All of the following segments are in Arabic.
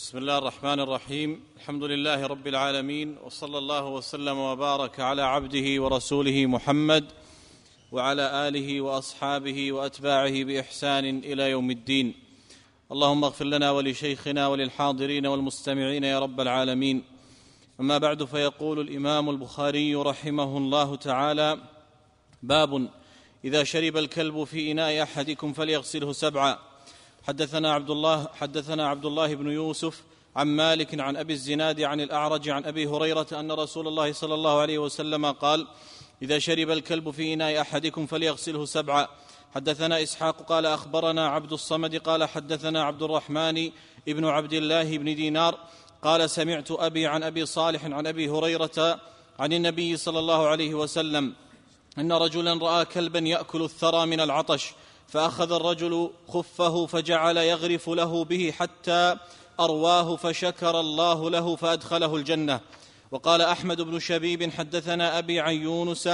بسم الله الرحمن الرحيم. الحمد لله رب العالمين وصلى الله وسلم وبارك على عبده ورسوله محمد وعلى آله وأصحابه وأتباعه بإحسان إلى يوم الدين. اللهم اغفر لنا ولشيخنا وللحاضرين والمستمعين يا رب العالمين. أما بعد فيقول الإمام البخاري رحمه الله تعالى باب إذا شرب الكلب في إناء أحدكم فليغسله سبعا. حدثنا عبد الله حدثنا عبد الله بن يوسف عن مالك عن أبي الزناد عن الأعرج عن أبي هريرة أن رسول الله صلى الله عليه وسلم قال إذا شرب الكلب في إناء أحدكم فليغسله سبعا حدثنا إسحاق قال أخبرنا عبد الصمد قال حدثنا عبد الرحمن ابن عبد الله بن دينار قال سمعت أبي عن أبي صالح عن أبي هريرة عن النبي صلى الله عليه وسلم أن رجلا رأى كلبا يأكل الثرى من العطش فأخذ الرجل خفه فجعل يغرف له به حتى أرواه فشكر الله له فأدخله الجنة. وقال أحمد بن شبيب حدثنا أبي عن يونس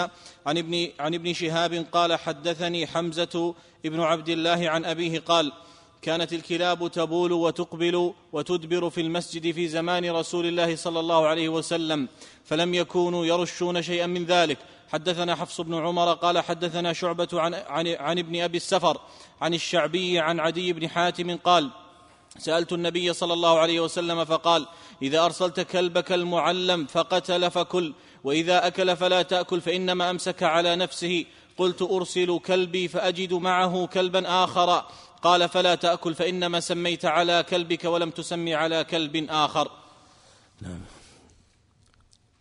عن ابن عن ابن شهاب قال حدثني حمزة بن عبد الله عن أبيه قال كانت الكلاب تبول وتقبل وتدبر في المسجد في زمان رسول الله صلى الله عليه وسلم فلم يكونوا يرشون شيئا من ذلك حدثنا حفص بن عمر قال حدثنا شعبة عن, عن, عن ابن أبي السفر عن الشعبي عن عدي بن حاتم قال سألت النبي صلى الله عليه وسلم فقال إذا أرسلت كلبك المعلم فقتل فكل وإذا أكل فلا تأكل فإنما أمسك على نفسه. قلت أرسل كلبي فأجد معه كلبا آخر. قال فلا تأكل فإنما سميت على كلبك ولم تسمي على كلب آخر. نعم.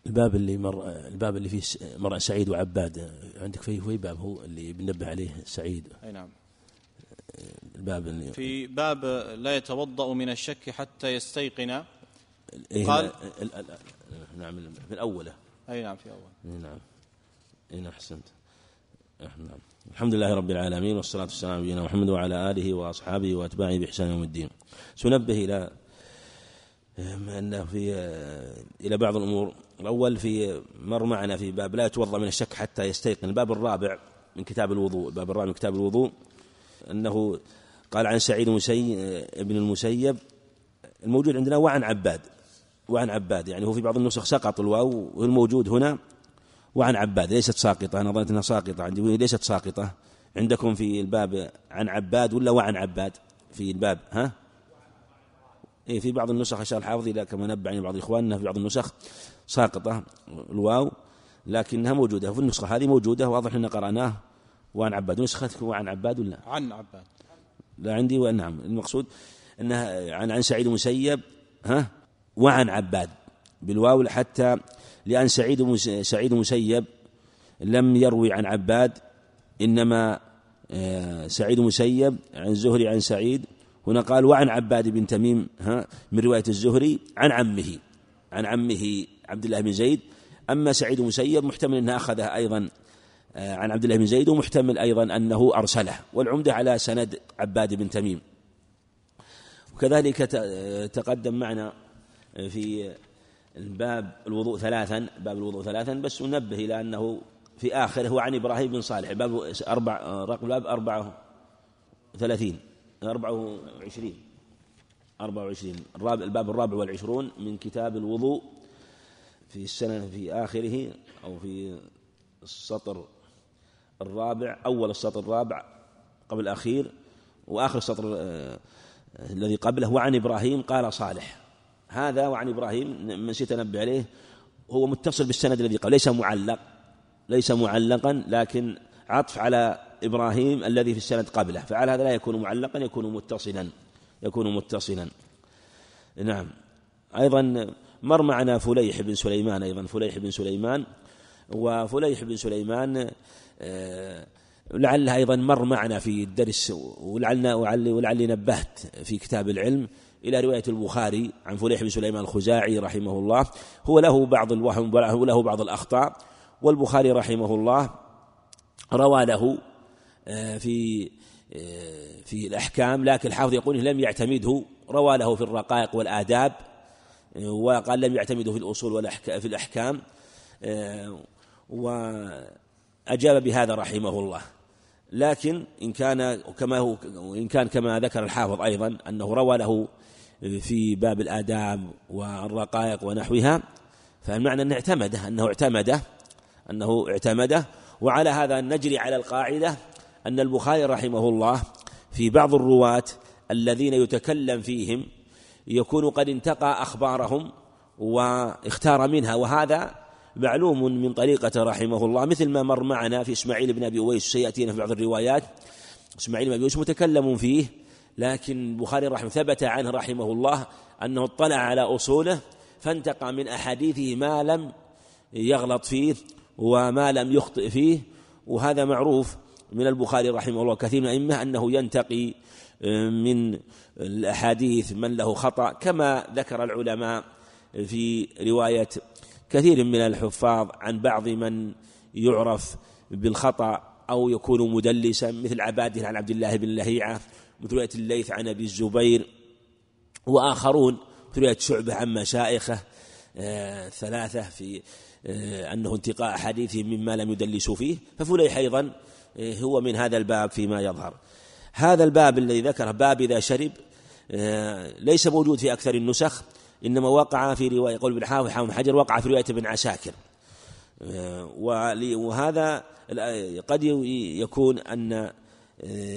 الباب اللي مر الباب اللي فيه مر سعيد وعباد. عندك فيه في باب هو اللي بنبه عليه سعيد. أي نعم. الباب اللي في باب لا يتوضأ من الشك حتى يستيقن. إيه قال- ال- ال- ال- نعم في الأولى أي نعم في أول إيه نعم. إيه نعم أحسنت. إيه نعم. الحمد لله رب العالمين والصلاة والسلام على نبينا محمد وعلى آله وأصحابه وأتباعه بإحسان يوم الدين. سنبه إلى أنه في إلى بعض الأمور الأول في مر معنا في باب لا يتوضأ من الشك حتى يستيقن. الباب الرابع من كتاب الوضوء. الباب الرابع من كتاب الوضوء. أنه قال عن سعيد ابن المسيب الموجود عندنا وعن عباد. وعن عباد يعني هو في بعض النسخ سقط الواو والموجود هنا. وعن عباد ليست ساقطة. أنا ظننت أنها ساقطة. عندي ليست ساقطة. عندكم في الباب عن عباد ولا وعن عباد؟ في الباب ها؟ إيه في بعض النسخ أشار الحافظ إلى كما نبعني بعض إخواننا في بعض النسخ ساقطة الواو لكنها موجودة في النسخة هذه موجودة واضح أن قرأناه. وعن عباد نسختك وعن عباد ولا؟ عن عباد. لا عندي ونعم المقصود انها عن عن سعيد مسيب ها؟ وعن عباد بالواو حتى لأن سعيد سعيد مسيب لم يروي عن عباد إنما آه، سعيد مسيب عن الزهري عن سعيد هنا قال وعن عباد بن تميم ها من رواية الزهري عن عمه عن عمه عبد الله بن زيد. أما سعيد مسيب محتمل انها اخذها أيضا آه، عن عبد الله بن زيد ومحتمل أيضا أنه أرسله. والعمدة على سند عباد بن تميم. وكذلك آه، تقدم معنا في الباب الوضوء ثلاثا باب الوضوء ثلاثا بس ننبه إلى أنه في آخره عن إبراهيم بن صالح. باب أربع آه، رقم الباب أربعة ثلاثين أربعة وعشرين. أربعة وعشرين. الرابع الباب الرابع والعشرون من كتاب الوضوء في السنة في آخره أو في السطر الرابع أول السطر الرابع قبل الأخير وآخر السطر آه، الذي قبله وعن إبراهيم قال صالح. هذا وعن إبراهيم نسيت أنبه عليه هو متصل بالسند الذي قبل ليس معلق ليس معلقا لكن عطف على إبراهيم الذي في السند قبله فعلى هذا لا يكون معلقا يكون متصلا يكون متصلا. نعم. أيضا مر معنا فليح بن سليمان أيضا فليح بن سليمان. وفليح بن سليمان آه، لعلها أيضا مر معنا في الدرس ولعلنا ولعلي, نبهت في كتاب العلم إلى رواية البخاري عن فليح بن سليمان الخزاعي رحمه الله. هو له بعض الوهم وله بعض الأخطاء والبخاري رحمه الله روى له في آه، في الأحكام لكن الحافظ يقول لم يعتمده روى له في الرقائق والآداب آه، وقال لم يعتمده في الأصول والأحكام في الأحكام آه، وأجاب بهذا رحمه الله. لكن إن كان كما هو إن كان كما ذكر الحافظ أيضا أنه روى له في باب الآداب والرقائق ونحوها فالمعنى أنه اعتمده أنه اعتمده أنه اعتمده وعلى هذا نجري على القاعدة أن البخاري رحمه الله في بعض الرواة الذين يتكلم فيهم يكون قد انتقى أخبارهم واختار منها وهذا معلوم من طريقة رحمه الله. مثل ما مر معنا في إسماعيل بن أبي أويس سيأتينا في بعض الروايات. إسماعيل بن أبي أويس متكلم فيه لكن البخاري رحمه ثبت عنه رحمه الله أنه اطلع على أصوله فانتقى من أحاديثه ما لم يغلط فيه وما لم يخطئ فيه وهذا معروف من البخاري رحمه الله كثير من الأئمة أنه ينتقي آه، من الأحاديث من له خطأ كما ذكر العلماء في رواية كثير من الحفاظ عن بعض من يعرف بالخطأ أو يكون مدلسا مثل عبادة عن عبد الله بن لهيعة مثل رواية الليث عن أبي الزبير وآخرون مثل رواية شعبة عن مشائخه آه، ثلاثة في آه، أنه انتقاء أحاديثه مما لم يدلسوا فيه ففليح أيضا هو من هذا الباب فيما يظهر. هذا الباب الذي ذكره باب إذا شرب ليس موجود في أكثر النسخ إنما وقع في رواية قول بن حافظ حافظ حجر وقع في رواية ابن عساكر. وهذا قد يكون أن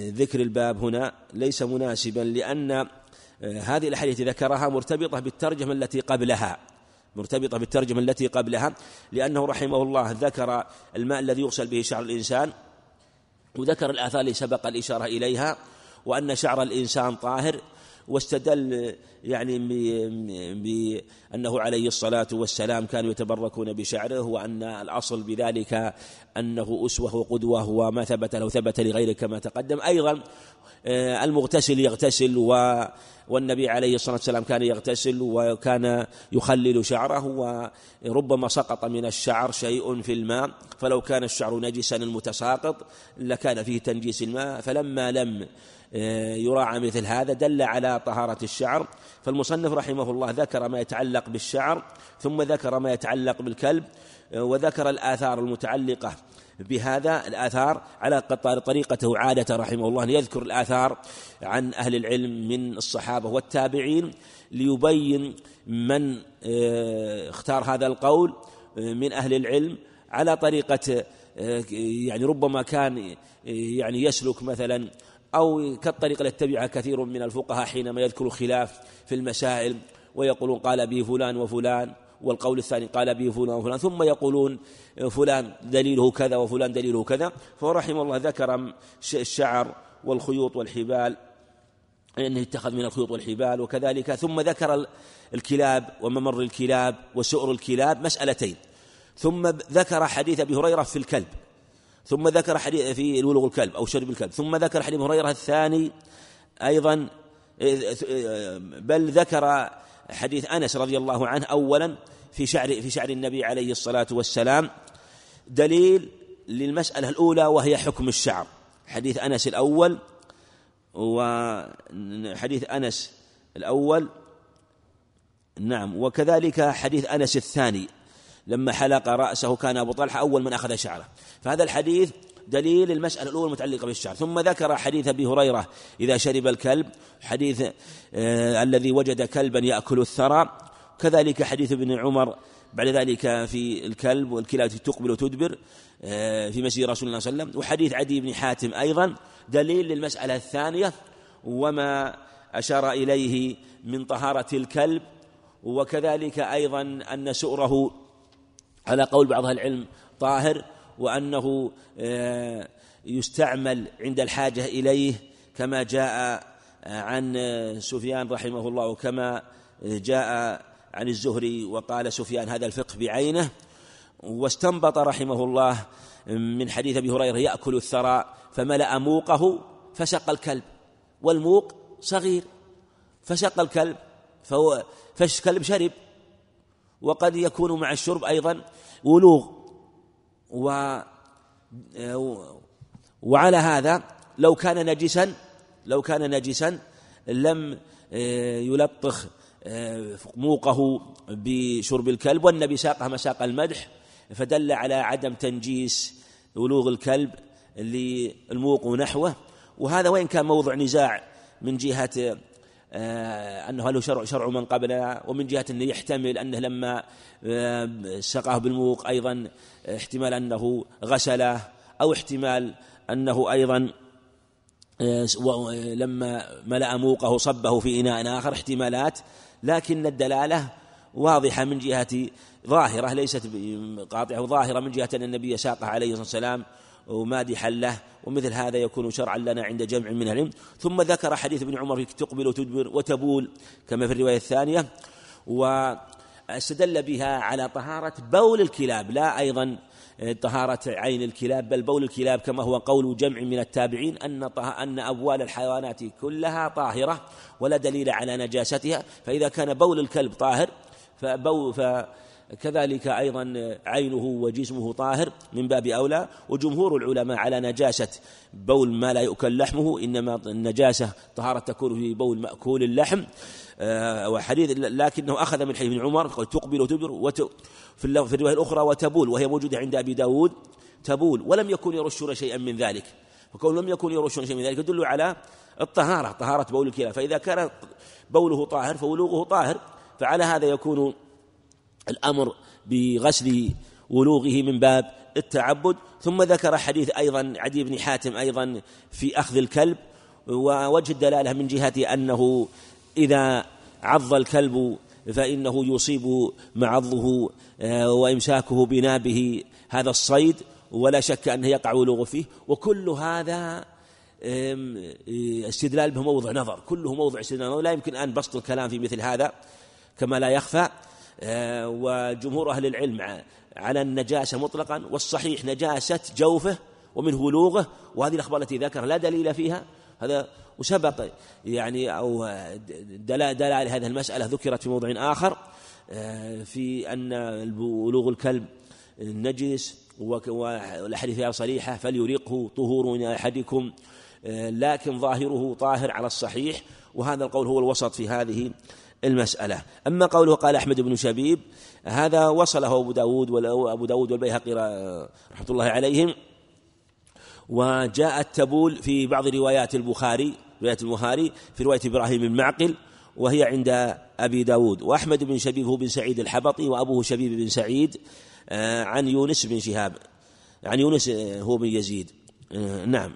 ذكر الباب هنا ليس مناسبا لأن هذه الأحاديث ذكرها مرتبطة بالترجمة التي قبلها. مرتبطة بالترجمة التي قبلها لأنه رحمه الله ذكر الماء الذي يغسل به شعر الإنسان وذكر الآثار التي سبق الإشارة إليها وأن شعر الإنسان طاهر واستدل يعني بأنه عليه الصلاة والسلام كانوا يتبركون بشعره وأن الأصل بذلك أنه أسوة وقدوة وما ثبت له ثبت لغيره كما تقدم. أيضا آه، المغتسل يغتسل و والنبي عليه الصلاة والسلام كان يغتسل وكان يخلل شعره وربما سقط من الشعر شيء في الماء فلو كان الشعر نجسا المتساقط لكان فيه تنجيس الماء. فلما لم آه، يراعى مثل هذا دل على طهارة الشعر. فالمصنف رحمه الله ذكر ما يتعلق بالشعر ثم ذكر ما يتعلق بالكلب آه، وذكر الآثار المتعلقة. بهذا الآثار على طريقته عادة رحمه الله أن يذكر الآثار عن أهل العلم من الصحابة والتابعين ليبين من آه، اختار هذا القول من أهل العلم على طريقة يعني ربما كان يعني يسلك مثلا أو كالطريقة التي تبعها كثير من الفقهاء حينما يذكر خلاف في المسائل ويقولون قال به فلان وفلان. والقول الثاني قال به فلان وفلان ثم يقولون فلان دليله كذا وفلان دليله كذا. فرحم الله ذكر الشعر والخيوط والحبال أنه اتخذ من الخيوط والحبال وكذلك. ثم ذكر الكلاب وممر الكلاب وسؤر الكلاب مسألتين. ثم ذكر حديث أبي هريرة في الكلب. ثم ذكر حديث في الولوغ الكلب أو شرب الكلب. ثم ذكر حديث هريرة الثاني أيضا بل ذكر حديث أنس رضي الله عنه أولا في شعر في شعر النبي عليه الصلاة والسلام دليل للمسألة الأولى وهي حكم الشعر. حديث أنس الأول وحديث أنس الأول نعم وكذلك حديث أنس الثاني لما حلق رأسه كان أبو طلحة أول من أخذ شعره. فهذا الحديث دليل المسألة الأولى المتعلقة بالشعر. ثم ذكر حديث أبي هريرة إذا شرب الكلب حديث آه الذي وجد كلبا يأكل الثرى. كذلك حديث ابن عمر بعد ذلك في الكلب والكلاب تقبل وتدبر آه في مسجد رسول الله صلى الله عليه وسلم. وحديث عدي بن حاتم أيضا دليل للمسألة الثانية وما أشار إليه من طهارة الكلب. وكذلك أيضا أن سؤره على قول بعض العلم طاهر. وأنه آه، يستعمل عند الحاجة إليه كما جاء آه، عن سفيان رحمه الله وكما جاء عن الزهري وقال سفيان هذا الفقه بعينه. واستنبط رحمه الله من حديث أبي هريرة يأكل الثرى فملأ موقه فسق الكلب والموق صغير فسق الكلب فهو فالكلب شرب وقد يكون مع الشرب أيضا ولوغ. و وعلى هذا لو كان نجسا لو كان نجسا لم آه، يلطخ آه، موقه بشرب الكلب والنبي ساقه مساق المدح فدل على عدم تنجيس ولوغ الكلب للموق ونحوه وهذا وين كان موضع نزاع من جهة أنه له شرع شرع من قبلنا ومن جهة أنه يحتمل أنه لما آه، سقاه بالموق أيضا احتمال أنه غسله أو احتمال أنه أيضا آه، لما ملأ موقه صبه في إناء آخر احتمالات. لكن الدلالة واضحة من جهة ظاهرة ليست قاطعة ظاهرة من جهة أن النبي ساقه عليه الصلاة والسلام. ومادحا له ومثل هذا يكون شرعا لنا عند جمع من العلم. ثم ذكر حديث ابن عمر في تقبل وتدبر وتبول كما في الرواية الثانية واستدل بها على طهارة بول الكلاب لا أيضا طهارة عين الكلاب بل بول الكلاب كما هو قول جمع من التابعين أن أن أبوال الحيوانات كلها طاهرة ولا دليل على نجاستها. فإذا كان بول الكلب طاهر فبو ف كذلك أيضا عينه وجسمه طاهر من باب أولى وجمهور العلماء على نجاسة بول ما لا يؤكل لحمه إنما النجاسة طهارة تكون في بول مأكول اللحم. آه، وحديث لكنه أخذ من حديث ابن عمر تقبل وتدبر وت في الرواية الأخرى وتبول وهي موجودة عند أبي داود تبول ولم يكن يرشون شيئا من ذلك. فكون لم يكن يرشون شيئا من ذلك يدل على الطهارة طهارة بول الكلى فإذا كان بوله طاهر فولوغه طاهر فعلى هذا يكون الأمر بغسل ولوغه من باب التعبد. ثم ذكر حديث أيضا عدي بن حاتم أيضا في أخذ الكلب ووجه الدلالة من جهة أنه إذا عض الكلب فإنه يصيب معضه آه، وإمساكه بنابه هذا الصيد ولا شك أنه يقع ولوغ فيه. وكل هذا استدلال به موضع نظر كله موضع استدلال لا يمكن أن بسط الكلام في مثل هذا كما لا يخفى. وجمهور أهل العلم على النجاسة مطلقا والصحيح نجاسة جوفه ومنه ولوغه وهذه الأخبار التي ذكرها لا دليل فيها. هذا وسبق يعني أو دلائل هذه المسألة ذكرت في موضع آخر آه، في أن ولوغ الكلب نجس والأحاديث فيها صريحة فليريقه طهور أحدكم آه، لكن ظاهره طاهر على الصحيح وهذا القول هو الوسط في هذه المسألة. أما قوله قال أحمد بن شبيب هذا وصله أبو داود وأبو داود والبيهقي رحمة الله عليهم. وجاء التبول في بعض روايات البخاري رواية البخاري في رواية إبراهيم بن معقل وهي عند أبي داود. وأحمد بن شبيب هو بن سعيد الحبطي وأبوه شبيب بن سعيد آه، عن يونس بن شهاب. عن يونس آه، هو بن يزيد. آه، نعم.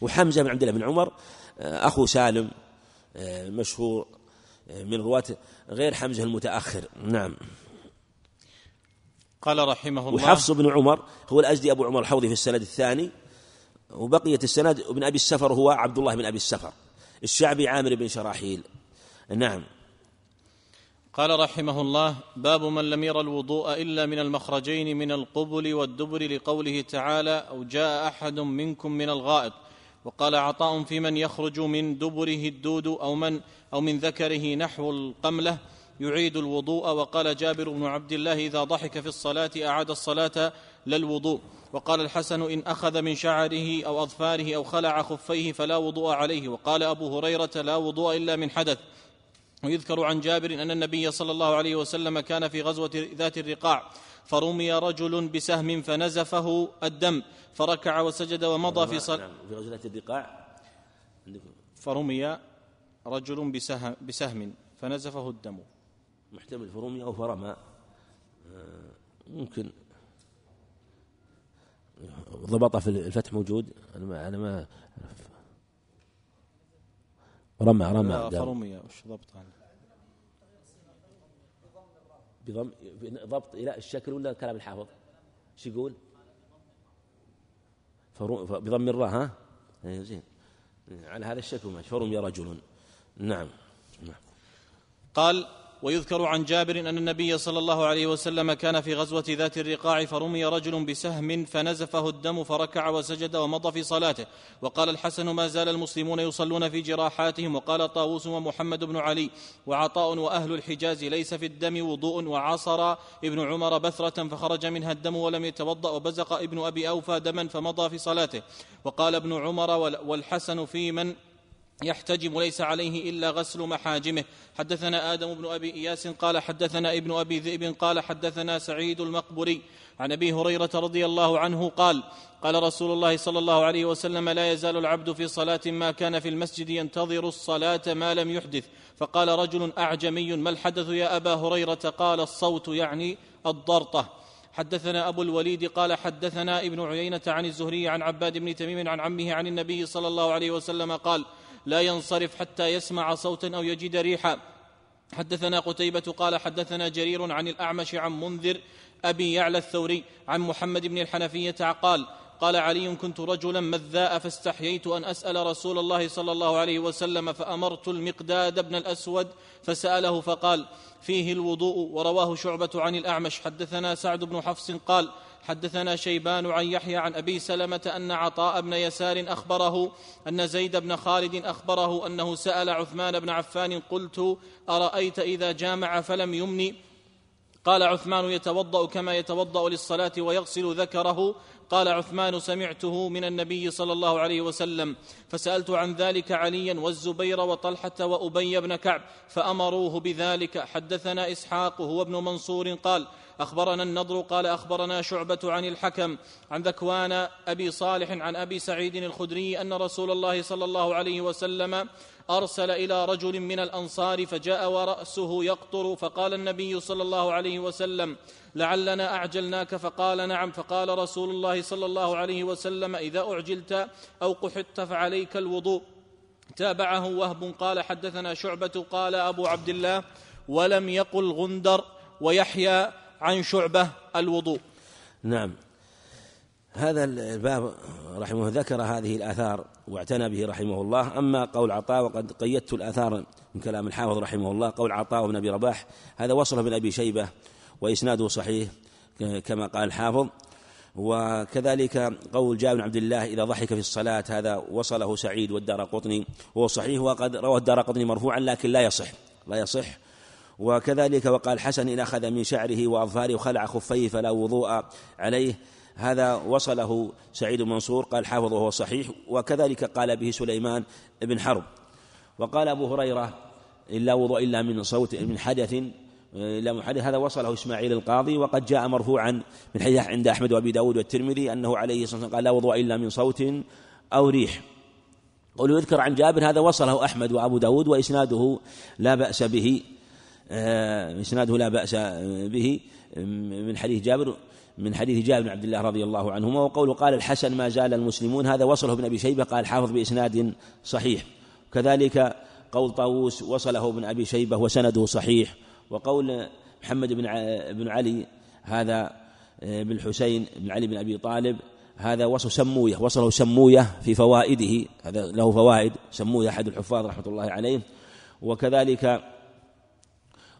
وحمزة بن عبد الله بن عمر أخو سالم مشهور. من رواة غير حمزة المتأخر. نعم. قال رحمه الله وحفص بن عمر هو الأزدي أبو عمر الحوضي في السند الثاني وبقية السند ابن أبي السفر هو عبد الله بن أبي السفر الشعبي عامر بن شراحيل. نعم. قال رحمه الله باب من لم ير الوضوء إلا من المخرجين من القبل والدبر لقوله تعالى أو جاء أحد منكم من الغائط. وقال عطاء في من يخرج من دبره الدود أو من أو من ذكره نحو القملة يعيد الوضوء وقال جابر بن عبد الله إذا ضحك في الصلاة أعاد الصلاة للوضوء وقال الحسن إن أخذ من شعره أو أظفاره أو خلع خفيه فلا وضوء عليه وقال أبو هريرة لا وضوء إلا من حدث ويذكر عن جابر أن النبي صلى الله عليه وسلم كان في غزوة ذات الرقاع فرمي رجل بسهم فنزفه الدم فركع وسجد ومضى في صلاة. نعم في غزوة الرقاع. فرمي رجل بسهم, بسهم فنزفه الدم. محتمل فرمي أو فرمى. آه، ممكن. ضبط في الفتح موجود؟ أنا ما أنا ما رمى رمى. فرمي وش ضبط بضم ضبط إلى الشكل ولا كلام الحافظ؟ شو يقول؟ بضم الراء ها؟ إيه، زين. على هذا الشكل ماشي فرمي رجل. نعم. نعم. قال ويذكر عن جابر أن النبي صلى الله عليه وسلم كان في غزوة ذات الرقاع فرمي رجل بسهم فنزفه الدم فركع وسجد ومضى في صلاته. وقال الحسن ما زال المسلمون يصلون في جراحاتهم. وقال طاووس ومحمد بن علي وعطاء وأهل الحجاز ليس في الدم وضوء وعصر ابن عمر بثرة فخرج منها الدم ولم يتوضأ وبزق ابن أبي أوفى دما فمضى في صلاته. وقال ابن عمر والحسن في من يحتجم ليس عليه إلا غسل محاجمه. حدثنا آدم بن أبي إياس قال حدثنا ابن أبي ذئب قال حدثنا سعيد المقبري. عن أبي هريرة رضي الله عنه قال قال رسول الله صلى الله عليه وسلم لا يزال العبد في صلاة ما كان في المسجد ينتظر الصلاة ما لم يحدث. فقال رجل أعجمي ما الحدث يا أبا هريرة؟ قال الصوت يعني الضرطة. حدثنا أبو الوليد قال حدثنا ابن عيينة عن الزهري عن عباد بن تميم عن عمه عن النبي صلى الله عليه وسلم قال لا ينصرف حتى يسمع صوتا أو يجد ريحا. حدثنا قتيبة قال حدثنا جرير عن الأعمش عن منذر أبي يعلى الثوري عن محمد بن الحنفية قال قال علي كنت رجلا مذاء فاستحييت أن أسأل رسول الله صلى الله عليه وسلم فأمرت المقداد بن الأسود فسأله فقال فيه الوضوء. ورواه شعبة عن الأعمش. حدثنا سعد بن حفص قال حدثنا شيبان عن يحيى عن أبي سلمة أن عطاء بن يسار أخبره أن زيد بن خالد أخبره أنه سأل عثمان بن عفان قلت أرأيت إذا جامع فلم يمني؟ قال عثمان يتوضأ كما يتوضأ للصلاة ويغسل ذكره قال عثمان سمعته من النبي صلى الله عليه وسلم فسألت عن ذلك عليا والزبير وطلحة وأبي بن كعب فأمروه بذلك. حدثنا إسحاق هو ابن منصور قال أخبرنا النضر قال أخبرنا شعبة عن الحكم عن ذكوان أبي صالح عن أبي سعيد الخدري أن رسول الله صلى الله عليه وسلم أرسل إلى رجل من الأنصار فجاء ورأسه يقطر فقال النبي صلى الله عليه وسلم لعلنا أعجلناك فقال نعم فقال رسول الله صلى الله عليه وسلم إذا أعجلت أو قحطت فعليك الوضوء. تابعه وهب قال حدثنا شعبة قال أبو عبد الله ولم يقل غندر ويحيى عن شعبة الوضوء. نعم. هذا الباب رحمه ذكر هذه الآثار واعتنى به رحمه الله. أما قول عطاء وقد قيدت الآثار من كلام الحافظ رحمه الله قول عطاء بن أبي رباح هذا وصله من أبي شيبة وإسناده صحيح كما قال الحافظ. وكذلك قول جابر بن عبد الله إذا ضحك في الصلاة هذا وصله سعيد والدار قطني. وهو صحيح وقد روى الدار قطني مرفوعا لكن لا يصح لا يصح. وكذلك وقال حسن إن أخذ من شعره وأظفاره وخلع خفيه فلا وضوء عليه. هذا وصله سعيد منصور قال حافظ وهو صحيح. وكذلك قال به سليمان بن حرب. وقال أبو هريرة إلا وضوء إلا من صوت من حدث إلا من حدث هذا وصله إسماعيل القاضي وقد جاء مرفوعا من حديث عند أحمد وأبي داود والترمذي أنه عليه الصلاة والسلام قال لا وضوء إلا من صوت أو ريح. قول يذكر عن جابر هذا وصله أحمد وأبو داود وإسناده لا بأس به آه، إسناده لا بأس به من حديث جابر من حديث جابر بن عبد الله رضي الله عنهما وقوله قال الحسن ما زال المسلمون هذا وصله ابن أبي شيبة قال حافظ بإسناد صحيح. كذلك قول طاووس وصله ابن أبي شيبة وسنده صحيح. وقول محمد بن بن علي هذا آه، بن الحسين بن علي بن أبي طالب هذا وصل سموية وصله سموية في فوائده هذا له فوائد سموية أحد الحفاظ رحمة الله عليه. وكذلك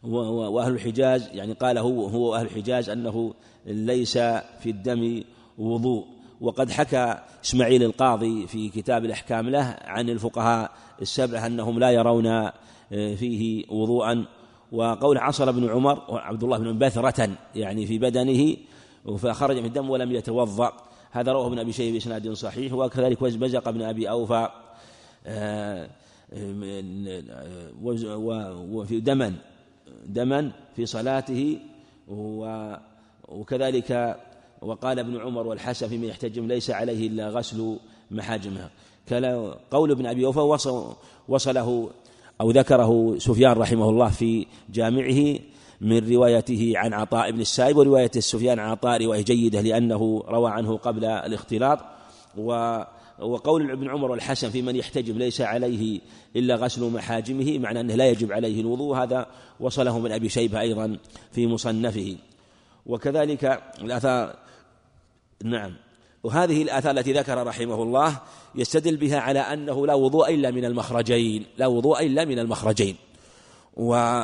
وأهل الحجاز يعني قال هو هو أهل الحجاز أنه ليس في الدم وضوء. وقد حكى إسماعيل القاضي في كتاب الأحكام له عن الفقهاء السبعه أنهم لا يرون آه، فيه وضوءا. وقول عصر بن عمر وعبد الله بن بثرة يعني في بدنه فخرج من الدم ولم يتوضأ. هذا رواه ابن أبي شيبة بإسناد صحيح وكذلك بزق بن أبي أوفى آه، وفي دما دما في صلاته وكذلك وقال ابن عمر والحسن فيما يحتجم ليس عليه إلا غسل محاجمها. قول ابن أبي أوفى وصله أو ذكره سفيان رحمه الله في جامعه من روايته عن عطاء بن السائب ورواية سفيان عن عطاء رواية جيدة لأنه روى عنه قبل الاختلاط. و وقول ابن عمر والحسن في من يحتجم ليس عليه إلا غسل محاجمه معنى أنه لا يجب عليه الوضوء هذا وصله من أبي شيبة أيضا في مصنفه. وكذلك الآثار نعم. وهذه الآثار التي ذكر رحمه الله يستدل بها على أنه لا وضوء إلا من المخرجين لا وضوء إلا من المخرجين. و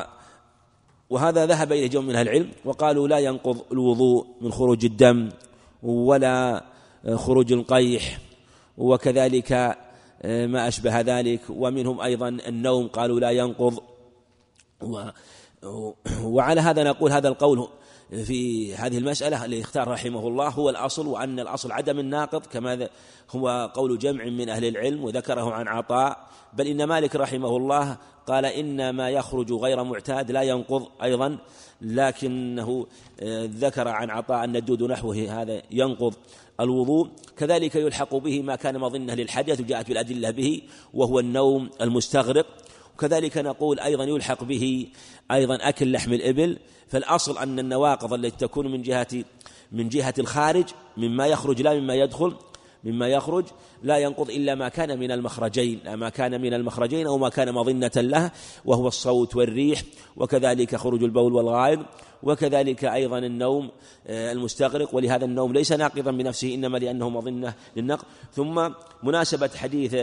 وهذا ذهب إليه جمع من أهل العلم وقالوا لا ينقض الوضوء من خروج الدم ولا خروج القيح وكذلك آه، ما أشبه ذلك. ومنهم أيضا النوم قالوا لا ينقض. و وعلى هذا نقول هذا القول في هذه المسألة اللي اختار رحمه الله هو الأصل وأن الأصل عدم الناقض كما هو قول جمع من أهل العلم وذكره عن عطاء. بل إن مالك رحمه الله قال إن ما يخرج غير معتاد لا ينقض أيضا. لكنه آه، ذكر عن عطاء أن الدود نحوه هذا ينقض الوضوء. كذلك يلحق به ما كان مظنة للحدث وجاءت بالأدلة به وهو النوم المستغرق. وكذلك نقول أيضا يلحق به أيضا أكل لحم الإبل فالأصل أن النواقض التي تكون من جهة من جهة الخارج مما يخرج لا مما يدخل مما يخرج لا ينقض إلا ما كان من المخرجين ما كان من المخرجين أو ما كان مظنة له وهو الصوت والريح وكذلك خروج البول والغائط وكذلك أيضا النوم آه، المستغرق ولهذا النوم ليس ناقضا بنفسه إنما لأنه مظنة للنقض. ثم مناسبة حديث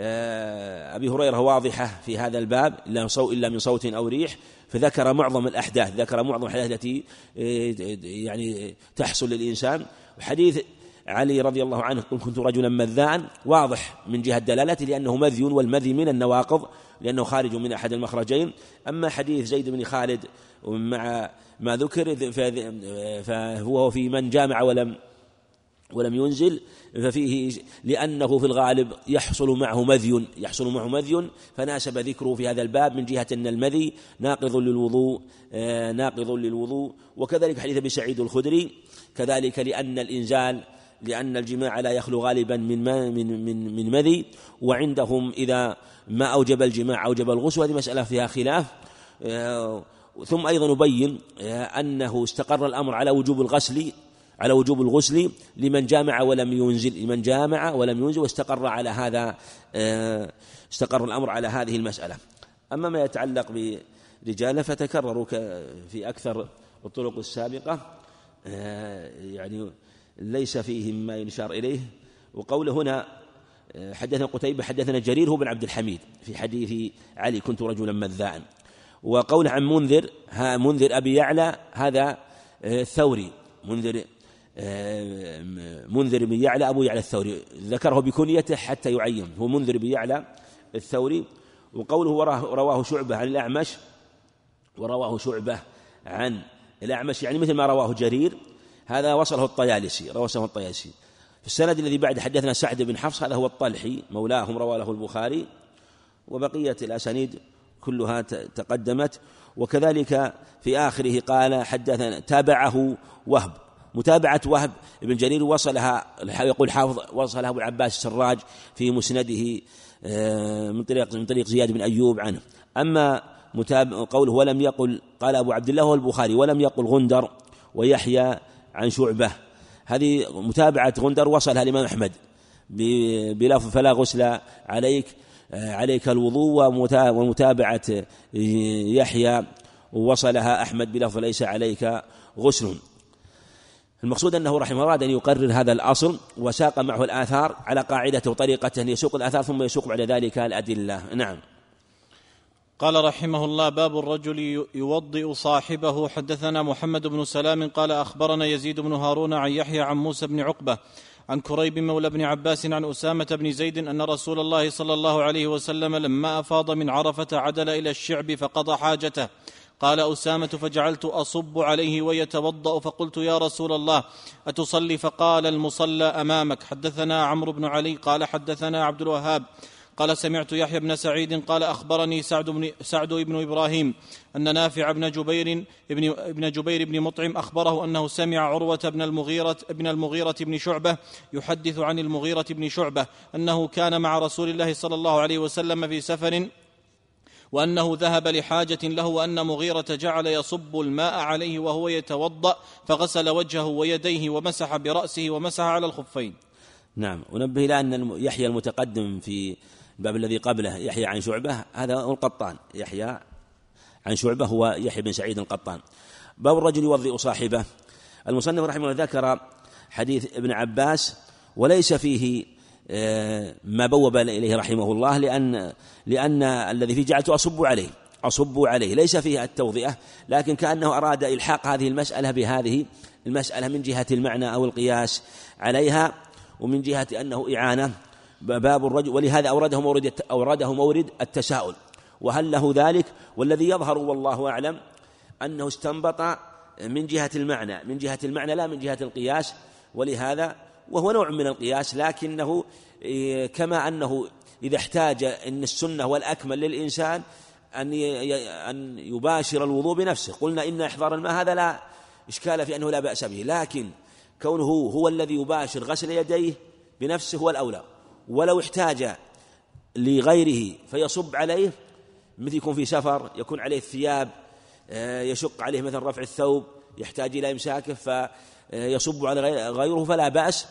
أبي هريرة واضحة في هذا الباب إلا من صوت أو ريح فذكر معظم الأحداث ذكر معظم الأحداث التي آه، يعني تحصل للإنسان. وحديث علي رضي الله عنه قل كنت رجلا مذاء واضح من جهة دلالته لأنه مذي والمذي من النواقض لأنه خارج من أحد المخرجين. أما حديث زيد بن خالد مع ما ذكر فهو في من جامع ولم ولم ينزل ففيه لأنه في الغالب يحصل معه مذي يحصل معه مذي فناسب ذكره في هذا الباب من جهة أن المذي ناقض للوضوء آه، ناقض للوضوء. وكذلك حديث أبي سعيد الخدري كذلك لأن الإنزال لأن الجماع لا يخلو غالبا من من من من مذي. وعندهم إذا ما أوجب الجماع أوجب الغسل هذه مسألة فيها خلاف. آه، ثم أيضا نبين آه، أنه استقر الأمر على وجوب الغسل على وجوب الغسل لمن جامع ولم ينزل لمن جامع ولم ينزل واستقر على هذا آه، استقر الأمر على هذه المسألة. أما ما يتعلق برجال فتكرروا في أكثر الطرق السابقة يعني ليس فيه ما يشار إليه. وقوله هنا حدثنا قتيبة حدثنا جرير هو بن عبد الحميد في حديث علي كنت رجلا مذاعا وقوله عن منذر ها منذر أبي يعلى هذا آه، ثوري منذر آه، منذر بن يعلى أبو يعلى الثوري. ذكره بكنيته حتى يعين. هو منذر بن يعلى الثوري. وقوله رواه شعبة عن الأعمش ورواه شعبة عن الأعمش يعني مثل ما رواه جرير. هذا وصله الطيالسي وصله الطيالسي. في السند الذي بعد حدثنا سعد بن حفص هذا هو الطلحي مولاهم روى له البخاري. وبقية الأسانيد كلها تقدمت. وكذلك في آخره قال حدثنا تابعه وهب. متابعة وهب بن جرير وصلها يقول حافظ وصلها أبو العباس السراج في مسنده آه، من طريق من طريق زياد بن أيوب عنه. أما قوله ولم يقل قال أبو عبد الله هو البخاري ولم يقل غندر ويحيى عن شعبة. هذه متابعة غندر وصلها الإمام أحمد. بلفظ فلا غسل عليك عليك الوضوء ومتابعة يحيى وصلها أحمد بلفظ ليس عليك غسل. المقصود أنه رحمه الله أراد أن يقرر هذا الأصل وساق معه الآثار على قاعدته وطريقته أن يسوق الآثار ثم يسوق بعد ذلك الأدلة. نعم. قال رحمه الله باب الرجل يوضئ صاحبه. حدثنا محمد بن سلام قال أخبرنا يزيد بن هارون عن يحيى عن موسى بن عقبة عن كريب مولى بن عباس عن أسامة بن زيد أن رسول الله صلى الله عليه وسلم لما أفاض من عرفة عدل إلى الشعب فقضى حاجته. قال أسامة فجعلت أصب عليه ويتوضأ فقلت يا رسول الله أتصلي؟ فقال المصلى أمامك. حدثنا عمرو بن علي قال حدثنا عبد الوهاب قال سمعت يحيى بن سعيد قال أخبرني سعد بن سعد بن إبراهيم أن نافع بن جبير ابن ابن جبير بن مطعم أخبره أنه سمع عروة بن المغيره ابن المغيرة بن شعبة يحدث عن المغيرة بن شعبة أنه كان مع رسول الله صلى الله عليه وسلم في سفر وأنه ذهب لحاجة له وأن مغيرة جعل يصب الماء عليه وهو يتوضأ فغسل وجهه ويديه ومسح برأسه ومسح على الخفين. نعم ونبه إلى أن يحيى المتقدم في الباب الذي قبله يحيى عن شعبة هذا هو القطان. يحيى عن شعبة هو يحيى بن سعيد القطان. باب الرجل يوضئ صاحبه. المصنف رحمه الله ذكر حديث ابن عباس وليس فيه ما بوب إليه رحمه الله لأن لأن الذي فيه جعلت أصب عليه أصب عليه ليس فيه التوضئة لكن كأنه أراد إلحاق هذه المسألة بهذه المسألة من جهة المعنى أو القياس عليها ومن جهة أنه إعانة باب الرجل ولهذا أورده مورد أورده مورد التساؤل. وهل له ذلك؟ والذي يظهر والله أعلم أنه استنبط من جهة المعنى من جهة المعنى لا من جهة القياس. ولهذا وهو نوع من القياس لكنه إيه، كما أنه إذا احتاج أن السنة والأكمل للإنسان أن أن يباشر الوضوء بنفسه. قلنا إن إحضار الماء هذا لا إشكال في أنه لا بأس به لكن كونه هو الذي يباشر غسل يديه بنفسه هو الأولى. ولو احتاج لغيره فيصب عليه مثل يكون في سفر يكون عليه الثياب آه، يشق عليه مثلا رفع الثوب يحتاج إلى إمساكه فيصب على غيره فلا بأس.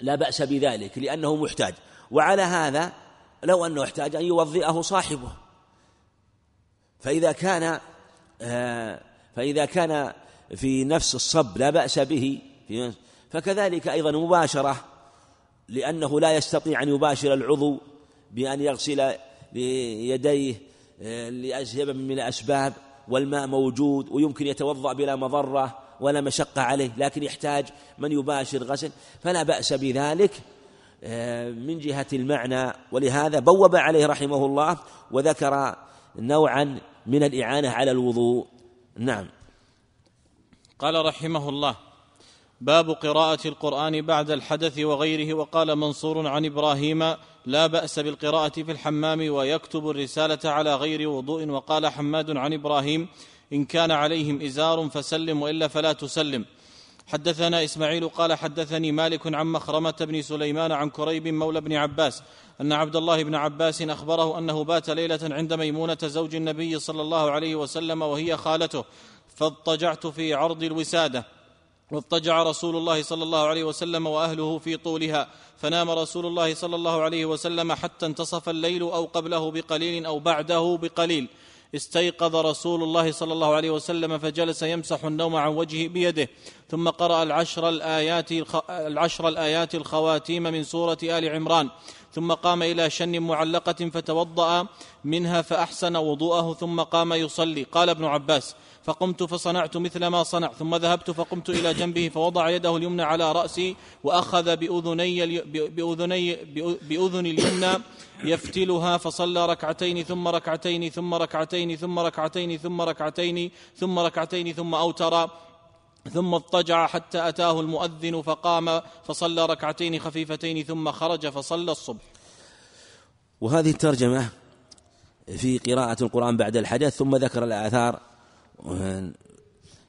لا بأس بذلك لأنه محتاج. وعلى هذا لو أنه احتاج أن يوضئه صاحبه. فإذا كان آه، فإذا كان في نفس الصب لا بأس به فكذلك أيضا مباشرة لأنه لا يستطيع أن يباشر العضو بأن يغسل يديه آه، لأسباب من الأسباب والماء موجود ويمكن يتوضأ بلا مضرة. ولا مشقة عليه لكن يحتاج من يباشر غسل. فلا بأس بذلك آه، من جهة المعنى. ولهذا بوب عليه رحمه الله وذكر نوعا من الإعانة على الوضوء. نعم. قال رحمه الله باب قراءة القرآن بعد الحدث وغيره. وقال منصور عن إبراهيم لا بأس بالقراءة في الحمام ويكتب الرسالة على غير وضوء. وقال حماد عن إبراهيم إن كان عليهم إزار فسلم وإلا فلا تسلم. حدثنا إسماعيل قال حدثني مالك عن مخرمة بن سليمان عن كريب مولى بن عباس أن عبد الله بن عباس أخبره أنه بات ليلة عند ميمونة زوج النبي صلى الله عليه وسلم وهي خالته فاضطجعت في عرض الوسادة. واضطجع رسول الله صلى الله عليه وسلم وأهله في طولها فنام رسول الله صلى الله عليه وسلم حتى انتصف الليل أو قبله بقليل أو بعده بقليل. استيقظ رسول الله صلى الله عليه وسلم فجلس يمسح النوم عن وجهه بيده ثم قرأ العشر الآيات العشر الآيات الخواتيم من سورة آل عمران ثم قام إلى شن معلقة فتوضأ منها فأحسن وضوءه ثم قام يصلي. قال ابن عباس فقمت فصنعت مثل ما صنع ثم ذهبت فقمت إلى جنبه فوضع يده اليمنى على رأسي وأخذ بأذني بأذني بأذن اليمنى يفتلها فصلى ركعتين ثم ركعتين ثم ركعتين ثم ركعتين ثم ركعتين ثم ركعتين ثم أوتر ثم اضطجع حتى أتاه المؤذن فقام فصلى ركعتين خفيفتين ثم خرج فصلى الصبح. وهذه الترجمة في قراءة القرآن بعد الحدث ثم ذكر الآثار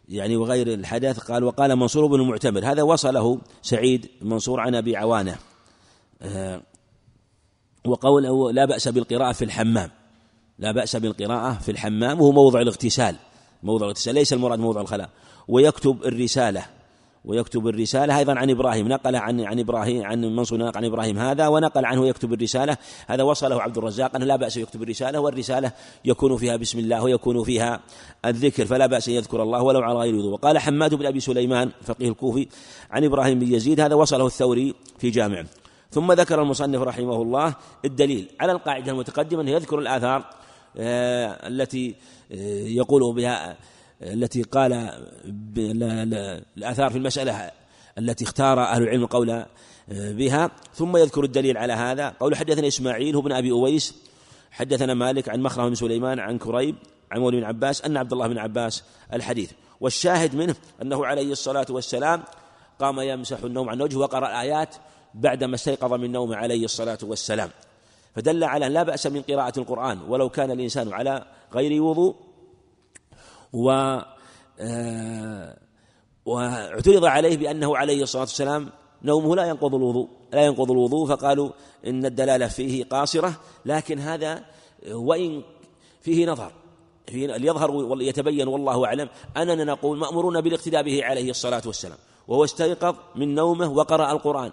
يعني وغير الحدث قال وقال منصور بن المعتمر هذا وصله سعيد منصور عن أبي عوانة. آه، وقول لا بأس بالقراءة في الحمام. لا بأس بالقراءة في الحمام وهو موضع الاغتسال. موضع الاغتسال ليس المراد موضع الخلاء. ويكتب الرسالة. ويكتب الرسالة. أيضا عن إبراهيم نقل عن عن إبراهيم عن منصور نقل عن إبراهيم هذا ونقل عنه يكتب الرسالة. هذا وصله عبد الرزاق أنه لا بأس يكتب الرسالة والرسالة يكون فيها بسم الله ويكون فيها الذكر فلا بأس أن يذكر الله ولو على غير وضوء وقال حماد بن أبي سليمان فقيه الكوفي عن إبراهيم بن يزيد هذا وصله الثوري في جامعه ثم ذكر المصنف رحمه الله الدليل على القاعدة المتقدمة أنه يذكر الآثار آه، التي آه، يقول بها التي قال الآثار في المسألة التي اختار أهل العلم القول بها. ثم يذكر الدليل على هذا. قول حدثنا إسماعيل هو بن أبي أويس حدثنا مالك عن مخرم بن سليمان عن كريب عن مولى بن عباس أن عبد الله بن عباس الحديث. والشاهد منه أنه عليه الصلاة والسلام قام يمسح النوم عن وجهه وقرأ الآيات بعدما استيقظ من نومه عليه الصلاة والسلام. فدل على لا بأس من قراءة القرآن ولو كان الإنسان على غير وضوء و آه، واعترض عليه بأنه عليه الصلاة والسلام نومه لا ينقض الوضوء لا ينقض الوضوء فقالوا إن الدلالة فيه قاصرة لكن هذا وإن فيه نظر فيه يظهر ويتبين والله أعلم أننا نقول مأمورون بالاقتداء به عليه الصلاة والسلام وهو استيقظ من نومه وقرأ القرآن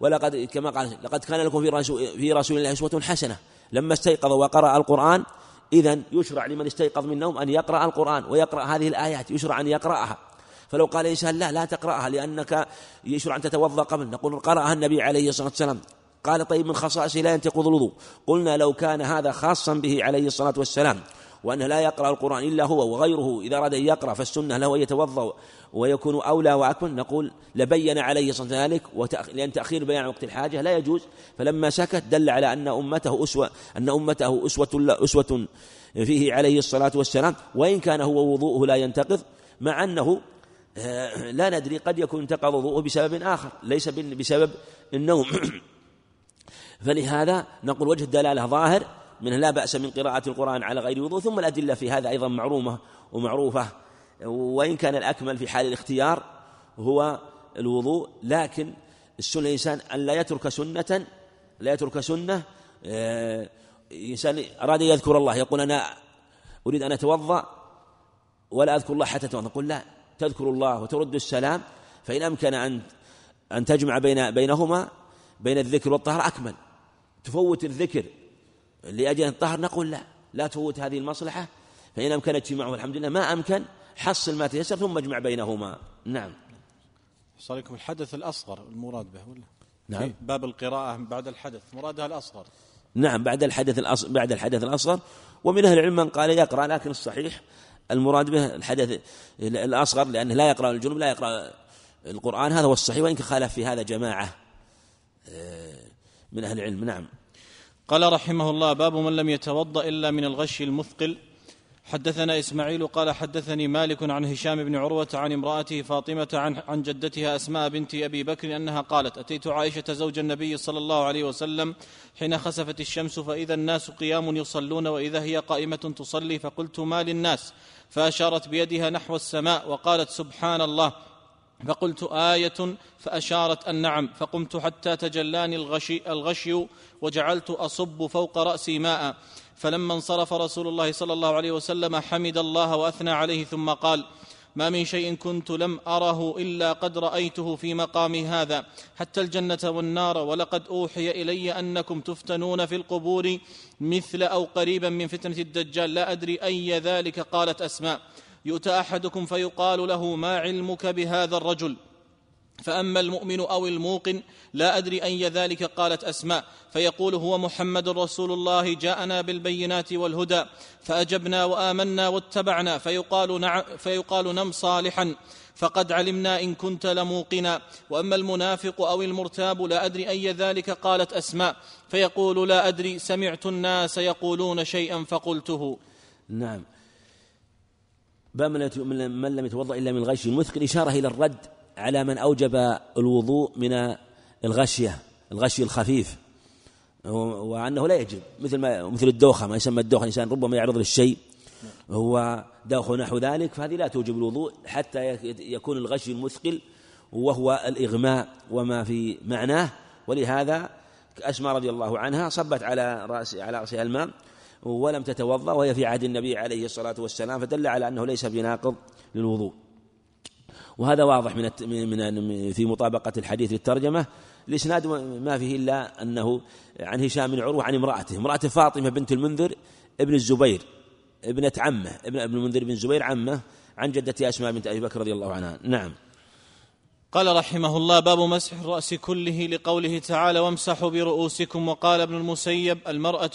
ولقد كما قال لقد كان لكم في رسول في رسول الله أسوة حسنة لما استيقظ وقرأ القرآن إذا يشرع لمن استيقظ من النوم أن يقرأ القرآن ويقرأ هذه الآيات يشرع أن يقرأها. فلو قال الإنسان لا لا تقرأها لأنك يشرع أن تتوضأ قبل. نقول قرأها النبي عليه الصلاة والسلام. قال طيب من خصائصه لا ينتقض الوضوء. قلنا لو كان هذا خاصا به عليه الصلاة والسلام. وأنه لا يقرأ القرآن إلا هو وغيره. إذا أراد أن يقرأ فالسنة له أن يتوضأ ويكون أولى وأكمل. نقول لبين عليه صلى ذلك لأن تأخير بيان وقت الحاجة لا يجوز. فلما سكت دل على أن أمته أسوة أن أمته أسوة أسوة فيه عليه الصلاة والسلام. وإن كان هو وضوءه لا ينتقض مع أنه آه، لا ندري قد يكون انتقض وضوءه بسبب آخر. ليس بسبب النوم. فلهذا نقول وجه الدلالة ظاهر. منه لا بأس من قراءة القرآن على غير وضوء ثم الأدلة في هذا أيضا معرومة ومعروفة. وإن كان الأكمل في حال الاختيار هو الوضوء لكن السنة الإنسان أن لا يترك سنة لا يترك سنة آه، إنسان أراد يذكر الله يقول أنا أريد أن أتوضأ ولا أذكر الله حتى أتوضأ نقول لا تذكر الله وترد السلام فإن أمكن أن أن تجمع بين بينهما بين الذكر والطهر أكمل. تفوت الذكر لأجل الطهر نقول لا لا تفوت هذه المصلحة فإن أمكن اجتماعه الحمد لله ما أمكن حصل ما تيسر ثم اجمع بينهما. نعم. صاركم الحدث الأصغر المراد به ولا؟ نعم. باب القراءة بعد الحدث مرادها الأصغر. نعم بعد الحدث الأصغر بعد الحدث الأصغر. ومن أهل العلم من قال يقرأ لكن الصحيح المراد به الحدث الأصغر لأنه لا يقرأ الجنوب لا يقرأ القرآن هذا هو الصحيح وإن خالف في هذا جماعة آه، من أهل العلم. نعم. قال رحمه الله باب من لم يتوضأ إلا من الغش المثقل. حدثنا إسماعيل قال حدثني مالك عن هشام بن عروة عن امرأته فاطمة عن عن جدتها أسماء بنت أبي بكر أنها قالت أتيت عائشة زوج النبي صلى الله عليه وسلم حين خسفت الشمس فإذا الناس قيام يصلون وإذا هي قائمة تصلي فقلت ما للناس؟ فأشارت بيدها نحو السماء وقالت سبحان الله. فقلت آية فأشارت النعم فقمت حتى تجلاني الغشي, الغشي وجعلت أصب فوق رأسي ماء. فلما انصرف رسول الله صلى الله عليه وسلم حمد الله وأثنى عليه ثم قال ما من شيء كنت لم أره إلا قد رأيته في مقامي هذا. حتى الجنة والنار ولقد أوحي إلي أنكم تفتنون في القبور مثل أو قريبا من فتنة الدجال. لا أدري أي ذلك قالت أسماء. يؤتى أحدكم فيقال له ما علمك بهذا الرجل؟ فأما المؤمن أو الموقن لا أدري أي ذلك قالت أسماء فيقول هو محمد رسول الله جاءنا بالبينات والهدى فأجبنا وآمنا واتبعنا فيقال نعم فيقال نم صالحا فقد علمنا إن كنت لموقنا. وأما المنافق أو المرتاب لا أدري أي ذلك قالت أسماء فيقول لا أدري سمعت الناس يقولون شيئا فقلته. نعم. باب من لم يتوضأ إلا من الغش المثقل. إشارة إلى الرد على من أوجب الوضوء من الغشية الغشي الخفيف. وأنه لا يجب مثل ما مثل الدوخة ما يسمى الدوخة الإنسان ربما يعرض للشيء هو دوخ نحو ذلك فهذه لا توجب الوضوء حتى يكون الغشي المثقل وهو الإغماء وما في معناه. ولهذا أسماء رضي الله عنها صبت على رأس على رأسها الماء ولم تتوضأ وهي في عهد النبي عليه الصلاة والسلام فدل على أنه ليس بناقض للوضوء. وهذا واضح من من في مطابقة الحديث للترجمة. الإسناد ما فيه إلا أنه عن هشام بن عروة عن امرأته. امرأة فاطمة بنت المنذر ابن الزبير ابنة عمه ابن المنذر بن الزبير عمه عن جدة أسماء بنت أبي بكر رضي الله عنها. نعم. قال رحمه الله باب مسح الرأس كله لقوله تعالى وامسحوا برؤوسكم وقال ابن المسيب المرأة,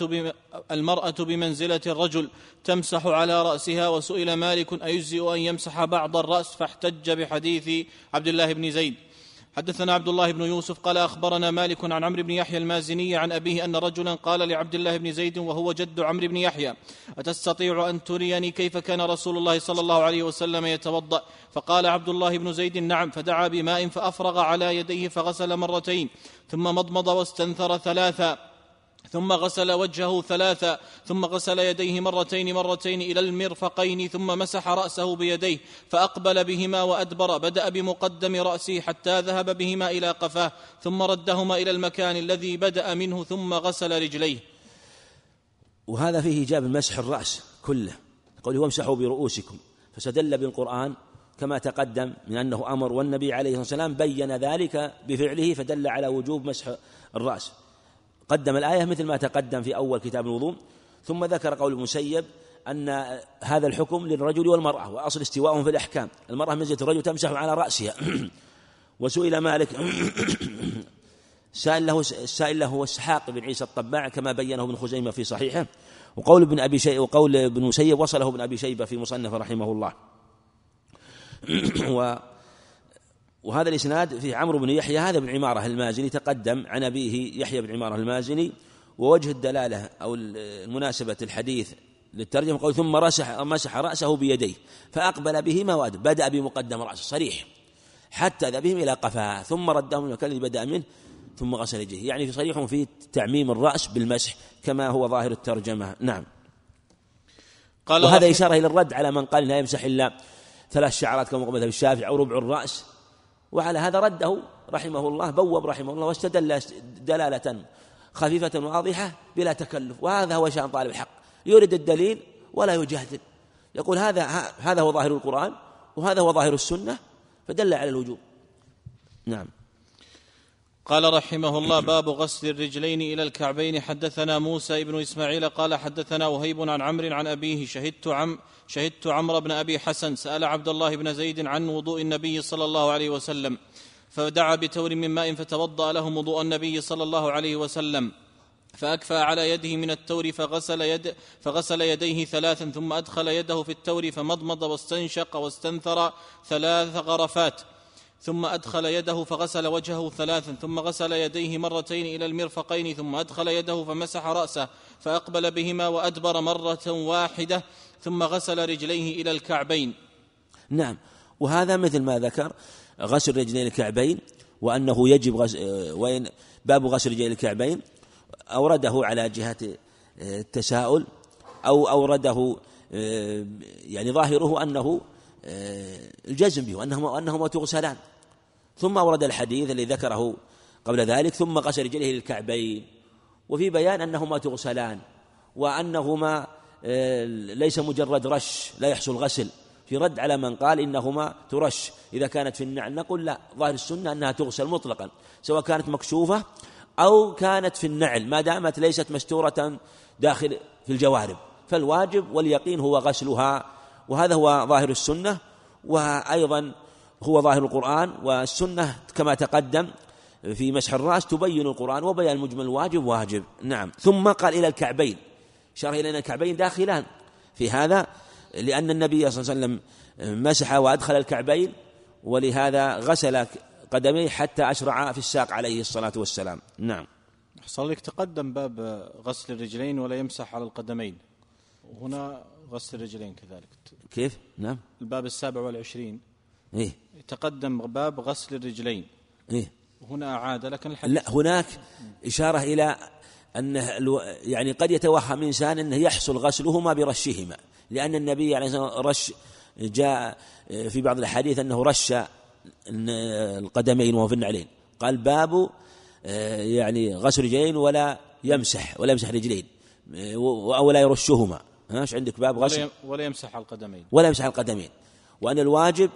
المرأة بمنزلة الرجل تمسح على رأسها وسئل مالك أيجزئ أن يمسح بعض الرأس؟ فاحتج بحديث عبد الله بن زيد. حدثنا عبد الله بن يوسف قال أخبرنا مالك عن عمرو بن يحيى المازني عن أبيه أن رجلا قال لعبد الله بن زيد وهو جد عمرو بن يحيى أتستطيع أن تريني كيف كان رسول الله صلى الله عليه وسلم يتوضأ؟ فقال عبد الله بن زيد نعم فدعا بماء فأفرغ على يديه فغسل مرتين ثم مضمض واستنثر ثلاثا. ثم غسل وجهه ثلاثا ثم غسل يديه مرتين مرتين إلى المرفقين ثم مسح رأسه بيديه فأقبل بهما وأدبر بدأ بمقدم راسه حتى ذهب بهما إلى قفاه ثم ردهما إلى المكان الذي بدأ منه ثم غسل رجليه. وهذا فيه إيجاب مسح الرأس كله. قوله وامسحوا برؤوسكم. فاستدل بالقرآن كما تقدم من أنه أمر والنبي عليه الصلاة والسلام بين ذلك بفعله فدل على وجوب مسح الرأس. قدم الآية مثل ما تقدم في أول كتاب الوضوء ثم ذكر قول المسيب أن هذا الحكم للرجل والمرأة وأصل استواءهم في الأحكام. المرأة مزية الرجل تمسح على رأسها. وسئل مالك سائل له السائل له هو إسحاق بن عيسى الطباع كما بينه ابن خزيمة في صحيحه. وقول ابن أبي شيبة وقول ابن مسيب وصله ابن أبي شيبة في مصنف رحمه الله. و وهذا الإسناد فيه عمرو بن يحيى هذا بن عمارة المازني تقدم عن أبيه يحيى بن عمارة المازني ووجه الدلالة أو المناسبة الحديث للترجمة قول ثم مسح مسح رأسه بيديه فأقبل بهما وأدبر بدأ بمقدم رأسه صريح حتى ذهبهم إلى قفاه ثم ردهم من المكان الذي بدأ منه ثم غسل يديه يعني في صريح في تعميم الرأس بالمسح كما هو ظاهر الترجمة. نعم. قال وهذا إشارة إلى الرد على من قال لا يمسح إلا ثلاث شعرات كما قلت الشافعي أو ربع الرأس وعلى هذا رده رحمه الله بوب رحمه الله واستدل دلالة خفيفة واضحة بلا تكلف. وهذا هو شأن طالب الحق. يريد الدليل ولا يجادل. يقول هذا هذا هو ظاهر القرآن وهذا هو ظاهر السنة فدل على الوجوب. نعم. قال رحمه الله باب غسل الرجلين إلى الكعبين. حدثنا موسى بن إسماعيل قال حدثنا وهيب عن عمرو عن أبيه شهدت عم شهدت عمرو بن أبي حسن سأل عبد الله بن زيد عن وضوء النبي صلى الله عليه وسلم فدعا بتور من ماء فتوضأ لهم وضوء النبي صلى الله عليه وسلم فأكفى على يده من التور فغسل, يد فغسل يديه ثلاثا ثم أدخل يده في التور فمضمض واستنشق واستنثر ثلاث غرفات. ثم أدخل يده فغسل وجهه ثلاثا ثم غسل يديه مرتين إلى المرفقين ثم أدخل يده فمسح رأسه فأقبل بهما وأدبر مرة واحدة ثم غسل رجليه إلى الكعبين. نعم. وهذا مثل ما ذكر غسل رجلين الكعبين وأنه يجب غسل وين باب غسل رجلين الكعبين أورده على جهة التساؤل أو أورده يعني ظاهره أنه الجزم به وأنهما وأنهما تغسلان ثم أورد الحديث الذي ذكره قبل ذلك ثم غسل رجليه للكعبين. وفي بيان أنهما تغسلان وأنهما آه، ليس مجرد رش لا يحصل غسل. في رد على من قال إنهما ترش. إذا كانت في النعل نقول لا ظاهر السنة أنها تغسل مطلقا سواء كانت مكشوفة أو كانت في النعل ما دامت ليست مستورة داخل في الجوارب. فالواجب واليقين هو غسلها وهذا هو ظاهر السنة وأيضا هو ظاهر القرآن والسنة كما تقدم في مسح الرأس تبين القرآن وبيان المجمل الواجب واجب. نعم. ثم قال إلى الكعبين. شرح إلى الكعبين داخلان في هذا لأن النبي صلى الله عليه وسلم مسح وأدخل الكعبين ولهذا غسل قدميه حتى أشرع في الساق عليه الصلاة والسلام. نعم. حصل لك تقدم باب غسل الرجلين ولا يمسح على القدمين. هنا غسل الرجلين كذلك كيف؟ نعم الباب السابع والعشرين إيه؟ تقدم باب غسل الرجلين إيه؟ هنا عاد لكن الحديث لا هناك إشارة إلى أنه يعني قد يتوهم إنسان أنه يحصل غسلهما برشهما لأن النبي عليه الصلاة والسلام رش جاء في بعض الأحاديث أنه رش القدمين وهو في النعلين قال باب يعني غسل رجلين ولا يمسح ولا يمسح رجلين ولا يرشهما إيش عندك باب غسل ولا يمسح القدمين. ولا يمسح القدمين. وأن الواجب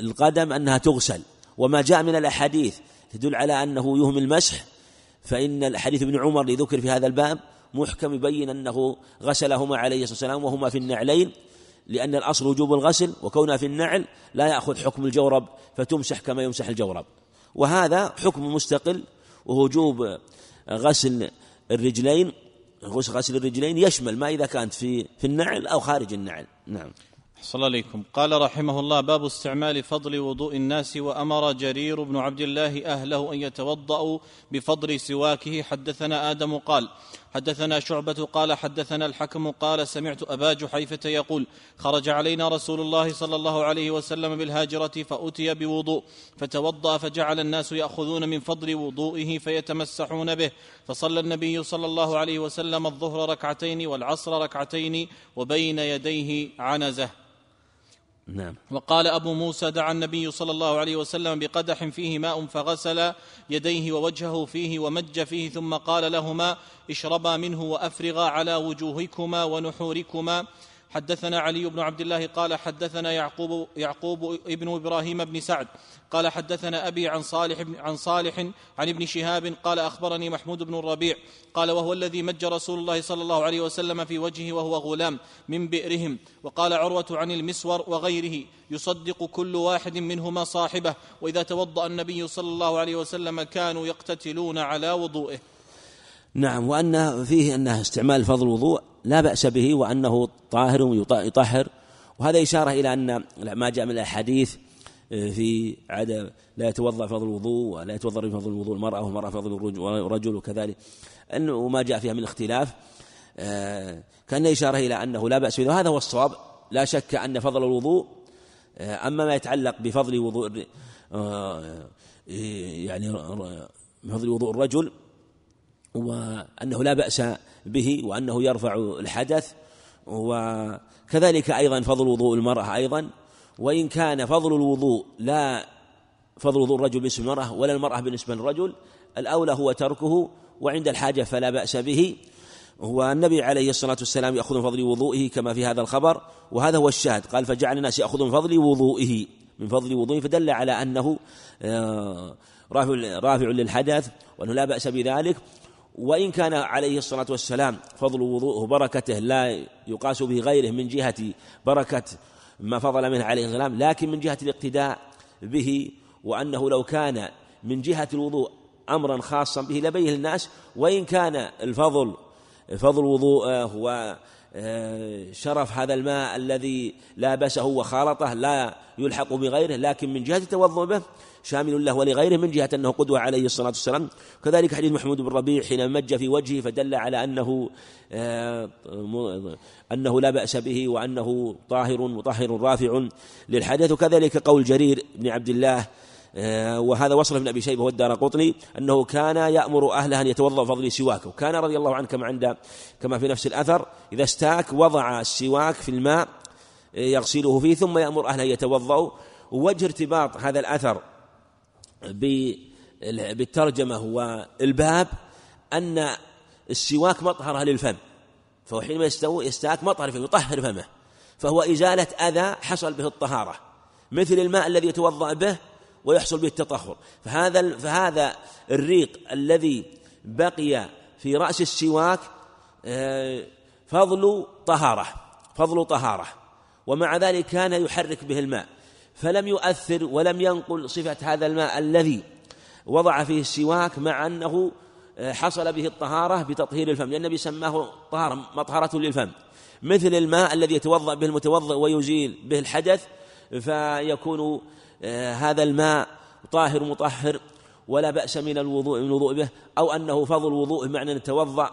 القدم أنها تغسل. وما جاء من الأحاديث تدل على أنه يهم المسح فإن الحديث ابن عمر اللي ذكر في هذا الباب محكم يبين أنه غسلهما عليه الصلاة والسلام وهما في النعلين لأن الأصل وجوب الغسل وكونها في النعل لا يأخذ حكم الجورب فتمسح كما يمسح الجورب. وهذا حكم مستقل ووجوب غسل الرجلين غسل الرجلين يشمل ما إذا كانت في في النعل أو خارج النعل. نعم. صلى عليكم قال رحمه الله باب استعمال فضل وضوء الناس وأمر جرير بن عبد الله أهله أن يتوضأوا بفضل سواكه. حدثنا آدم قال حدثنا شعبة قال حدثنا الحكم قال سمعت أبا جحيفة يقول خرج علينا رسول الله صلى الله عليه وسلم بالهاجرة فأتي بوضوء فتوضأ فجعل الناس يأخذون من فضل وضوئه فيتمسحون به فصلى النبي صلى الله عليه وسلم الظهر ركعتين والعصر ركعتين وبين يديه عنزة. نعم. وقال أبو موسى دعا النبي صلى الله عليه وسلم بقدح فيه ماء فغسل يديه ووجهه فيه ومج فيه ثم قال لهما اشربا منه وأفرغا على وجوهكما ونحوركما حدثنا علي بن عبد الله قال حدثنا يعقوب يعقوب ابن إبراهيم بن سعد قال حدثنا أبي عن صالح عن صالح عن ابن شهاب قال أخبرني محمود بن الربيع قال وهو الذي مج رسول الله صلى الله عليه وسلم في وجهه وهو غلام من بئرهم وقال عروة عن المسور وغيره يصدق كل واحد منهما صاحبه وإذا توضأ النبي صلى الله عليه وسلم كانوا يقتتلون على وضوئه نعم وأن فيه أنه استعمال فضل الوضوء لا بأس به وأنه طاهر يطهر. وهذا إشارة إلى أن ما جاء من الأحاديث آه، في عدم لا يتوضأ فضل الوضوء ولا يتوضأ فضل الوضوء المرأة والمرأة فضل الرجل وكذلك. أنه ما جاء فيها من اختلاف آه، كأن إشارة إلى أنه لا بأس به. وهذا هو الصواب لا شك أن فضل الوضوء آه، أما ما يتعلق بفضل وضوء يعني بفضل وضوء الرجل وأنه لا بأس به وأنه يرفع الحدث وكذلك أيضا فضل وضوء المرأة أيضا وإن كان فضل الوضوء لا فضل وضوء الرجل بالنسبة للمرأة ولا المرأة بالنسبة للرجل الأولى هو تركه وعند الحاجة فلا بأس به. والنبي عليه الصلاة والسلام يأخذ من فضل وضوئه كما في هذا الخبر وهذا هو الشاهد. قال فجعل الناس يأخذ من فضل وضوئه من فضل وضوئه فدل على أنه آه، رافع رافع للحدث وأنه لا بأس بذلك. وإن كان عليه الصلاة والسلام فضل وضوءه بركته لا يقاس به غيره من جهة بركة ما فضل منه عليه السلام لكن من جهة الاقتداء به وأنه لو كان من جهة الوضوء أمرا خاصا به لبيه الناس وإن كان الفضل فضل وضوءه وشرف هذا الماء الذي لابسه وخالطه لا يلحق بغيره لكن من جهة التوضؤ به شامل له ولغيره من جهة أنه قدوة عليه الصلاة والسلام. كذلك حديث محمود بن ربيع حين مج في وجهه فدل على أنه آه، أنه لا بأس به وأنه طاهر مطهر رافع. للحدث وكذلك قول جرير بن عبد الله آه، وهذا وصل ابن أبي شيبة والدار قطني أنه كان يأمر أهله أن يتوضأ فضل سواك وكان رضي الله عنه كما عند كما في نفس الأثر إذا استاك وضع السواك في الماء آه، يغسله فيه ثم يأمر أهله أن يتوضأوا. ووجه ارتباط هذا الأثر بالترجمة والباب أن السواك مطهرة للفم فهو حينما يستاك مطهر فيه يطهر فمه فهو إزالة أذى حصل به الطهارة مثل الماء الذي يتوضأ به ويحصل به التطهر فهذا فهذا الريق الذي بقي في رأس السواك آه، فضل طهارة فضل طهارة ومع ذلك كان يحرك به الماء. فلم يؤثر ولم ينقل صفة هذا الماء الذي وضع فيه السواك مع أنه آه، حصل به الطهارة بتطهير الفم. لأن النبي سماه طهارة مطهرة للفم. مثل الماء الذي يتوضأ به المتوضئ ويزيل به الحدث فيكون آه، هذا الماء طاهر مطهر ولا بأس من الوضوء من الوضوء به أو أنه فضل وضوء معنى أن يتوضأ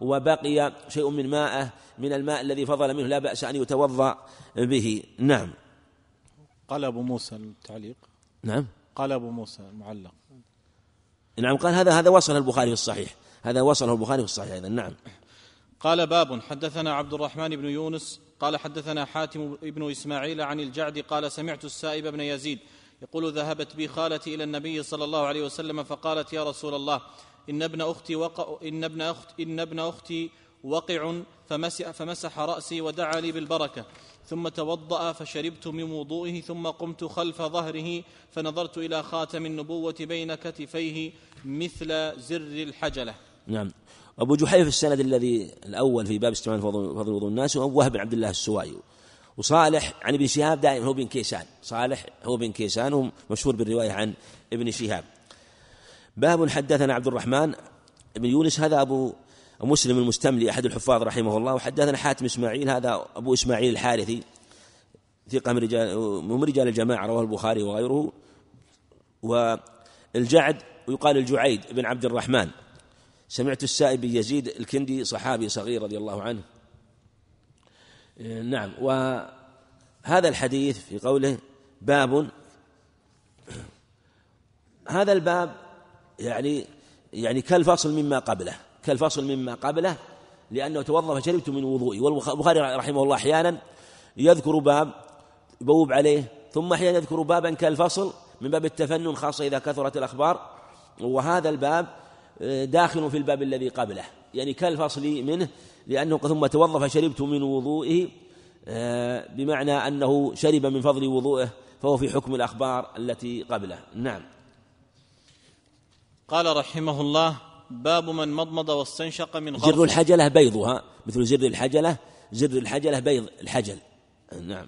وبقي شيء من ماءه من الماء الذي فضل منه لا بأس أن يتوضأ به. نعم. قال أبو موسى التعليق نعم. قال أبو موسى المعلق. نعم قال هذا هذا وصل البخاري في الصحيح. هذا وصله البخاري في الصحيح أيضا نعم. قال باب حدثنا عبد الرحمن بن يونس. قال حدثنا حاتم بن إسماعيل عن الجعد. قال سمعت السائب بن يزيد يقول ذهبت بي خالتي إلى النبي صلى الله عليه وسلم فقالت يا رسول الله إن ابن أختي وقع إن ابن أخت إن ابن أختي وقع فمسح, فمسح رأسي ودعا لي بالبركة. ثم توضأ فشربت من وضوئه ثم قمت خلف ظهره فنظرت إلى خاتم النبوة بين كتفيه مثل زر الحجلة. نعم. أبو جحيف السند الذي الأول في باب استعمال فضل وضوء الناس هو وهب بن عبد الله السوائي. وصالح عن ابن شهاب دائما هو بن كيسان. صالح هو بن كيسان ومشهور بالرواية عن ابن شهاب. باب حدثنا عبد الرحمن بن يونس. هذا أبو مسلم المستملي أحد الحفاظ رحمه الله. وحدثنا حاتم إسماعيل هذا أبو إسماعيل الحارثي ثقة من رجال من رجال الجماعة رواه البخاري وغيره. والجعد ويقال الجعيد بن عبد الرحمن. سمعت السائب يزيد الكندي صحابي صغير رضي الله عنه. نعم. وهذا الحديث في قوله باب. هذا الباب يعني يعني كالفصل مما قبله. كالفصل مما قبله لأنه توضأ فشربت من وضوئي. والبخاري رحمه الله أحيانا يذكر باب يبوب عليه ثم أحيانا يذكر بابا كالفصل من باب التفنن خاصة إذا كثرت الأخبار. وهذا الباب آه، داخل في الباب الذي قبله. يعني كالفصل منه لأنه ثم توضأ فشربت من وضوئه آه، بمعنى أنه شرب من فضل وضوئه فهو في حكم الأخبار التي قبله. نعم. قال رحمه الله باب من مضمض واستنشق من غرفة. زر الحجلة بيضها مثل زر الحجلة زر الحجلة بيض الحجل. نعم.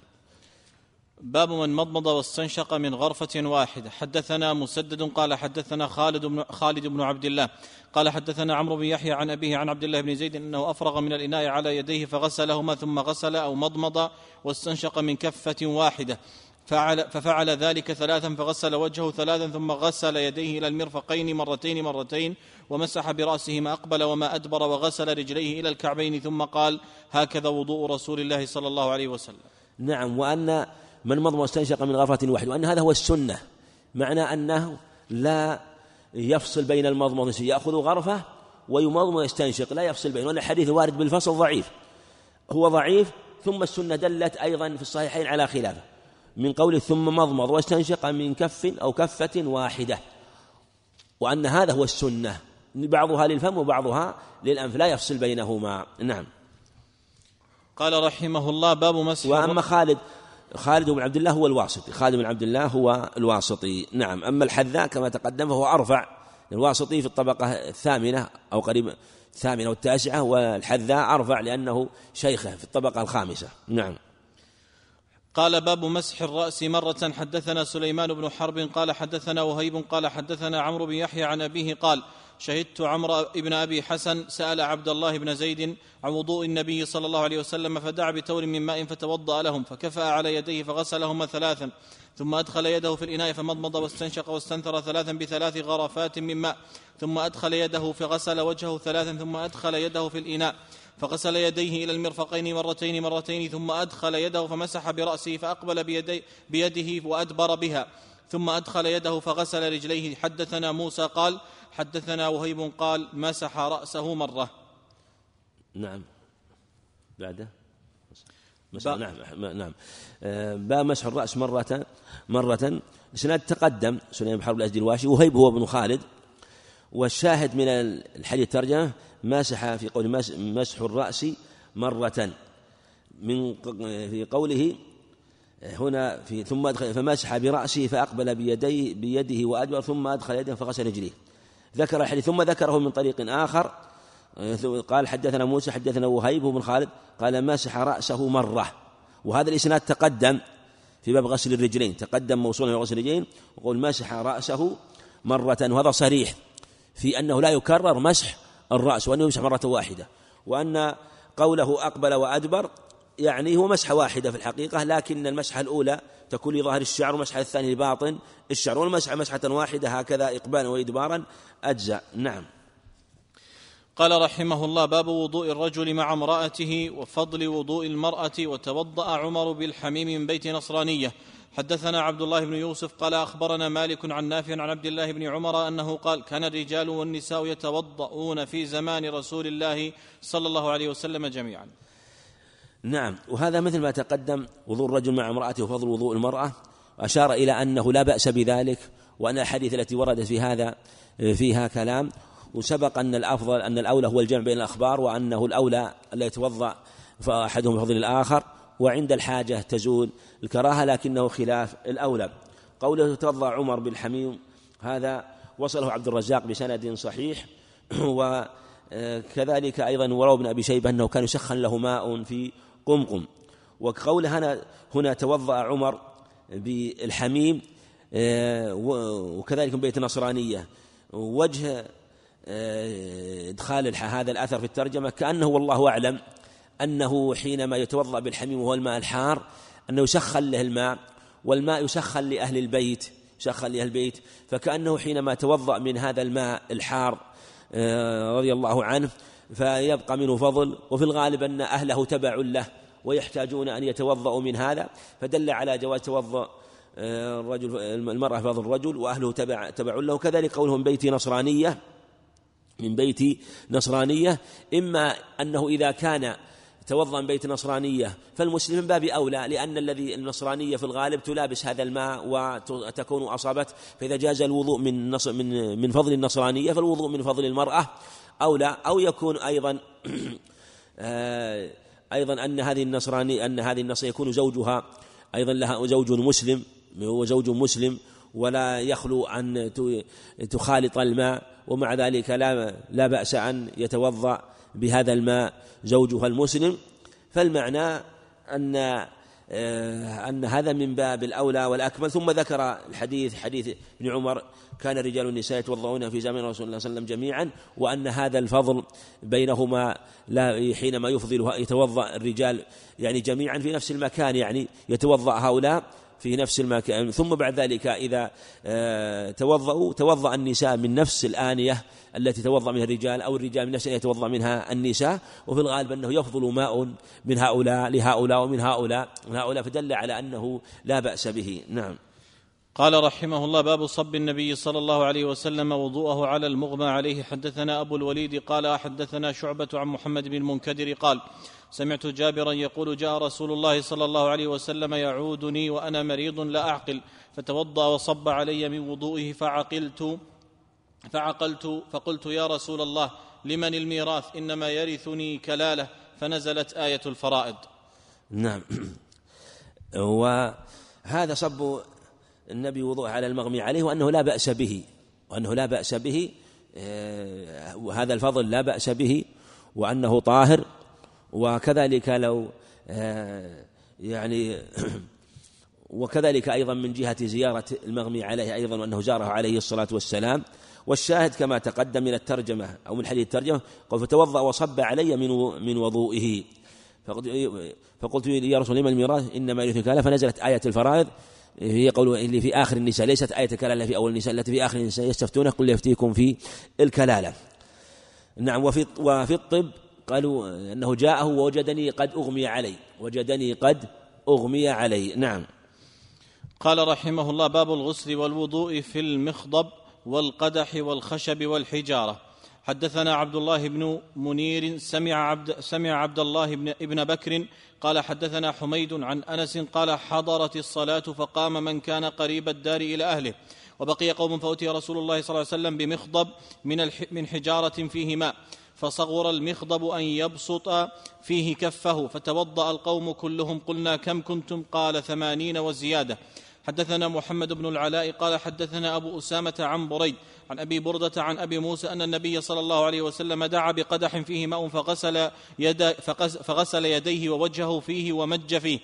باب من مضمض واستنشق من غرفة واحدة. حدثنا مسدد قال حدثنا خالد بن خالد بن عبد الله قال حدثنا عمرو بن يحيى عن أبيه عن عبد الله بن زيد أنه أفرغ من الإناء على يديه فغسلهما ثم غسل أو مضمض واستنشق من كفة واحدة. فعل ففعل ذلك ثلاثا فغسل وجهه ثلاثا ثم غسل يديه إلى المرفقين مرتين مرتين ومسح برأسه ما أقبل وما أدبر وغسل رجليه إلى الكعبين ثم قال هكذا وضوء رسول الله صلى الله عليه وسلم. نعم وأن من مضم واستنشق من غرفة واحدة وأن هذا هو السنة. معنى أنه لا يفصل بين المضمض والسنشق يأخذ غرفة ويمضم ويستنشق لا يفصل بينه وأن الحديث الوارد بالفصل ضعيف. هو ضعيف ثم السنة دلت أيضا في الصحيحين على خلافه من قوله ثم مضمض واستنشق من كف أو كفة واحدة. وأن هذا هو السنة. بعضها للفم وبعضها للأنف لا يفصل بينهما. نعم. قال رحمه الله باب مسح وأما خالد خالد بن عبد الله هو الواسطي. خالد بن عبد الله هو الواسطي. نعم. أما الحذاء كما تقدم فهو أرفع. الواسطي في الطبقة الثامنة أو قريب الثامنة والتاسعة والحذاء أرفع لأنه شيخه في الطبقة الخامسة. نعم. قال باب مسح الرأس مرة حدثنا سليمان بن حرب قال حدثنا وهيب قال حدثنا عمرو بن يحيى عن أبيه قال شهدت عمرو بن أبي حسن سأل عبد الله بن زيد عن وضوء النبي صلى الله عليه وسلم فدعا بتور من ماء فتوضأ لهم فكفا على يديه فغسلهما ثلاثا ثم أدخل يده في الإناء فمضمض واستنشق واستنثر ثلاثا بثلاث غرفات من ماء ثم أدخل يده فغسل وجهه ثلاثا ثم أدخل يده في الإناء فغسل يديه إلى المرفقين مرتين مرتين ثم أدخل يده فمسح برأسه فأقبل بيدي بيده وأدبر بها ثم أدخل يده فغسل رجليه حدثنا موسى قال حدثنا وهيب قال مسح رأسه مرة. نعم. بعده؟ مسح نعم نعم. آه، با مسح الرأس مرة مرة. سناد تقدم سليمان بن حرب الأزدي الواشي وهيب هو ابن خالد. والشاهد من الحديث ترجمة مسح في قول مسح الرأس مرة. من في قوله هنا في ثم أدخل فمسح برأسه فأقبل بيديه بيده وأدبر ثم أدخل يده فغسل رجليه. ذكر الحديث ثم ذكره من طريق آخر. قال حدثنا موسى حدثنا وهيب بن خالد. قال مسح رأسه مرة. وهذا الإسناد تقدم في باب غسل الرجلين. تقدم موصولا في غسل الرجلين. وقول مسح رأسه مرة. وهذا صريح في أنه لا يكرر مسح الرأس وأنه يمسح مرة واحدة. وأن قوله أقبل وأدبر يعني هو مسحة واحدة في الحقيقة لكن المسحة الأولى تكون لظاهر الشعر والمسحة الثانية لباطن الشعر والمسحة مسحة واحدة هكذا إقبالا وإدبارا. أجزاء نعم. قال رحمه الله باب وضوء الرجل مع امرأته وفضل وضوء المرأة وتوضأ عمر بالحميم من بيت نصرانية. حدثنا عبد الله بن يوسف قال أخبرنا مالك عن نافع عن عبد الله بن عمر أنه قال كان الرجال والنساء يتوضؤون في زمان رسول الله صلى الله عليه وسلم جميعا. نعم. وهذا مثل ما تقدم وضوء الرجل مع امرأته وفضل وضوء المرأة. أشار إلى أنه لا بأس بذلك وأن الحديث التي وردت في هذا فيها كلام. وسبق أن الأفضل أن الأولى هو الجمع بين الأخبار وأنه الأولى ألا يتوضأ فأحدهم بفضل الآخر. وعند الحاجة تزول الكراهة لكنه خلاف الأولى. قوله توضأ عمر بالحميم هذا وصله عبد الرزاق بسند صحيح. وكذلك أيضا وروى ابن أبي شيبة أنه كان يسخن له ماء في قمقم. وقوله هنا هنا توضأ عمر بالحميم وكذلك من بيت النصرانية. وجه إدخال هذا الأثر في الترجمة كأنه والله أعلم أنه حينما يتوضأ بالحميم وهو الماء الحار أنه يسخن له الماء والماء يسخن لأهل البيت يسخن لأهل البيت. فكأنه حينما توضأ من هذا الماء الحار آه، رضي الله عنه فيبقى منه فضل وفي الغالب أن أهله تبع له ويحتاجون أن يتوضأوا من هذا فدل على جواز توضأ آه، الرجل المرأة فضل الرجل وأهله تبع تبع له. كذلك قولهم بيتي نصرانية من بيت نصرانية إما أنه إذا كان توضأ من بيت نصرانية فالمسلم من باب أولى لأن الذي النصرانية في الغالب تلابس هذا الماء وتكون أصابت فإذا جاز الوضوء من من من فضل النصرانية فالوضوء من فضل المرأة. أولى أو يكون أيضا آه، أيضا أن هذه النصرانية أن هذه النصرانية يكون زوجها أيضا لها زوج مسلم هو زوج مسلم ولا يخلو أن تخالط الماء ومع ذلك لا لا بأس أن يتوضأ بهذا الماء زوجها المسلم. فالمعنى أن أن هذا من باب الأولى والأكمل. ثم ذكر الحديث حديث ابن عمر كان الرجال والنساء يتوضؤون في زمن رسول الله صلى الله عليه وسلم جميعا وأن هذا الفضل بينهما لا حينما يفضل يتوضأ الرجال يعني جميعا في نفس المكان يعني يتوضأ هؤلاء في نفس المكان. ثم بعد ذلك إذا آه، توضأوا توضأ النساء من نفس الآنية التي توضأ منها الرجال أو الرجال من نفس يتوضأ منها النساء وفي الغالب أنه يفضل ماء من هؤلاء لهؤلاء ومن هؤلاء من هؤلاء فدل على أنه لا بأس به. نعم. قال رحمه الله باب صب النبي صلى الله عليه وسلم وضوءه على المغمى عليه. حدثنا أبو الوليد قال حدثنا شعبة عن محمد بن المنكدر قال سمعت جابرا يقول جاء رسول الله صلى الله عليه وسلم يعودني وأنا مريض لا أعقل فتوضأ وصب علي من وضوئه فعقلت فعقلت فقلت يا رسول الله لمن الميراث؟ إنما يرثني كلاله. فنزلت آية الفرائض. نعم. وهذا صب النبي وضوء على المغمي عليه وأنه لا بأس به وأنه لا بأس به آه، وهذا الفضل لا بأس به وأنه طاهر وكذلك لو آه، يعني وكذلك أيضا من جهة زيارة المغمي عليه أيضا وأنه زاره عليه الصلاة والسلام. والشاهد كما تقدم من الترجمة أو من حديث الترجمة قال فتوضأ وصب علي من من وضوئه. فقلت يا رسول الله الميراث إنما يرثك فنزلت آية الفرائض. هي قول اللي في آخر النساء ليست آية الكلالة في أول النساء التي في آخر النساء يستفتونك قل يفتيكم في الكلالة. نعم وفي وفي الطب قالوا أنه جاءه ووجدني قد أغمي علي وجدني قد أغمي علي. نعم. قال رحمه الله باب الغسل والوضوء في المخضب والقدح والخشب والحجارة. حدثنا عبد الله بن منير سمع عبد سمع عبد الله بن ابن بكر قال حدثنا حميد عن أنس قال حضرت الصلاة فقام من كان قريب الدار إلى أهله وبقي قوم فأتي رسول الله صلى الله عليه وسلم بمخضب من من حجارة فيه ماء فصغر المخضب أن يبسط فيه كفه فتوضأ القوم كلهم قلنا كم كنتم؟ قال ثمانين وزيادة. حدثنا محمد بن العلاء قال حدثنا أبو أسامة عن بريد عن أبي بردة عن أبي موسى أن النبي صلى الله عليه وسلم دعا بقدح فيه ماء فغسل, يد فغسل يديه ووجهه فيه ومج فيه.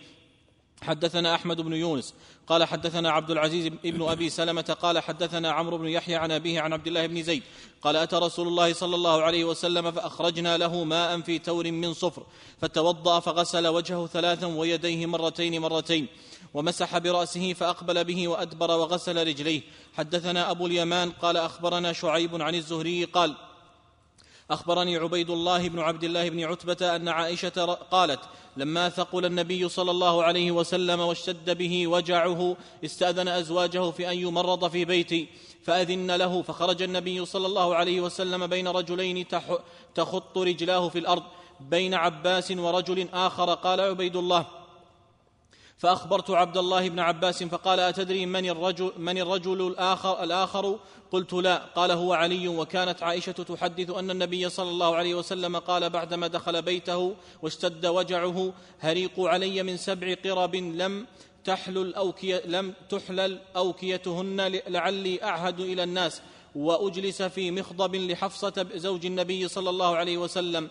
حدثنا أحمد بن يونس. قال حدثنا عبد العزيز بن أبي سلمة. قال حدثنا عمرو بن يحيى عن أبيه عن عبد الله بن زيد. قال أتى رسول الله صلى الله عليه وسلم فأخرجنا له ماء في تور من صفر. فتوضأ فغسل وجهه ثلاثا ويديه مرتين مرتين. ومسح برأسه فأقبل به وأدبر وغسل رجليه. حدثنا أبو اليمان قال أخبرنا شعيب عن الزهري قال أخبرني عبيد الله بن عبد الله بن عتبة أن عائشة قالت لما ثقل النبي صلى الله عليه وسلم واشتد به وجعه استأذن أزواجه في أن يمرض في بيتي فأذن له فخرج النبي صلى الله عليه وسلم بين رجلين تخط رجلاه في الأرض بين عباس ورجل آخر. قال عبيد الله فأخبرت عبد الله بن عباس فقال أتدري من الرجل, من الرجل الآخر, الآخر؟ قلت لا. قال هو علي وكانت عائشة تحدث أن النبي صلى الله عليه وسلم قال بعدما دخل بيته واشتد وجعه هريقوا علي من سبع قرب لم تحلل أوكية لم تحلل أوكيتهن لعلي أعهد إلى الناس وأجلس في مخضب لحفصة زوج النبي صلى الله عليه وسلم.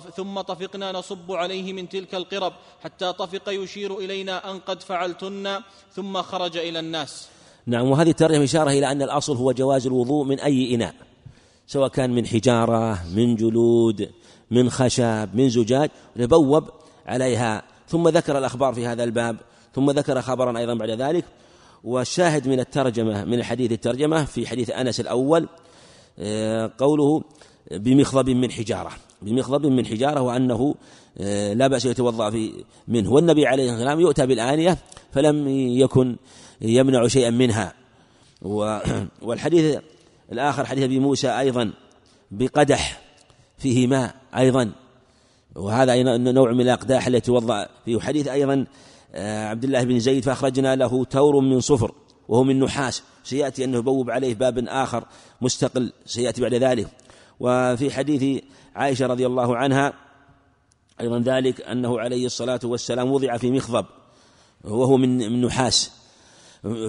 ثم طفقنا نصب عليه من تلك القرب حتى طفق يشير إلينا أن قد فعلتن ثم خرج إلى الناس. نعم وهذه الترجمة إشارة إلى أن الأصل هو جواز الوضوء من أي إناء سواء كان من حجارة من جلود من خشب من زجاج نبوب عليها. ثم ذكر الأخبار في هذا الباب ثم ذكر خبرا أيضا بعد ذلك. والشاهد من الترجمة من الحديث الترجمة في حديث أنس الأول آه، قوله بمخضب من حجارة. بمخضب من حجارة وأنه آه، لا بأس يتوضأ في منه. والنبي عليه الصلاة والسلام يؤتى بالآنية فلم يكن يمنع شيئا منها. والحديث الآخر حديث أبي موسى أيضا بقدح فيه ماء أيضا. وهذا نوع من الأقداح التي توضأ فيه. حديث أيضا آه، عبد الله بن زيد فأخرجنا له تور من صفر وهو من نحاس. سيأتي أنه يبوب عليه باب آخر مستقل سيأتي بعد ذلك. وفي حديث عائشة رضي الله عنها أيضا ذلك أنه عليه الصلاة والسلام وضع في مخضب وهو من من نحاس.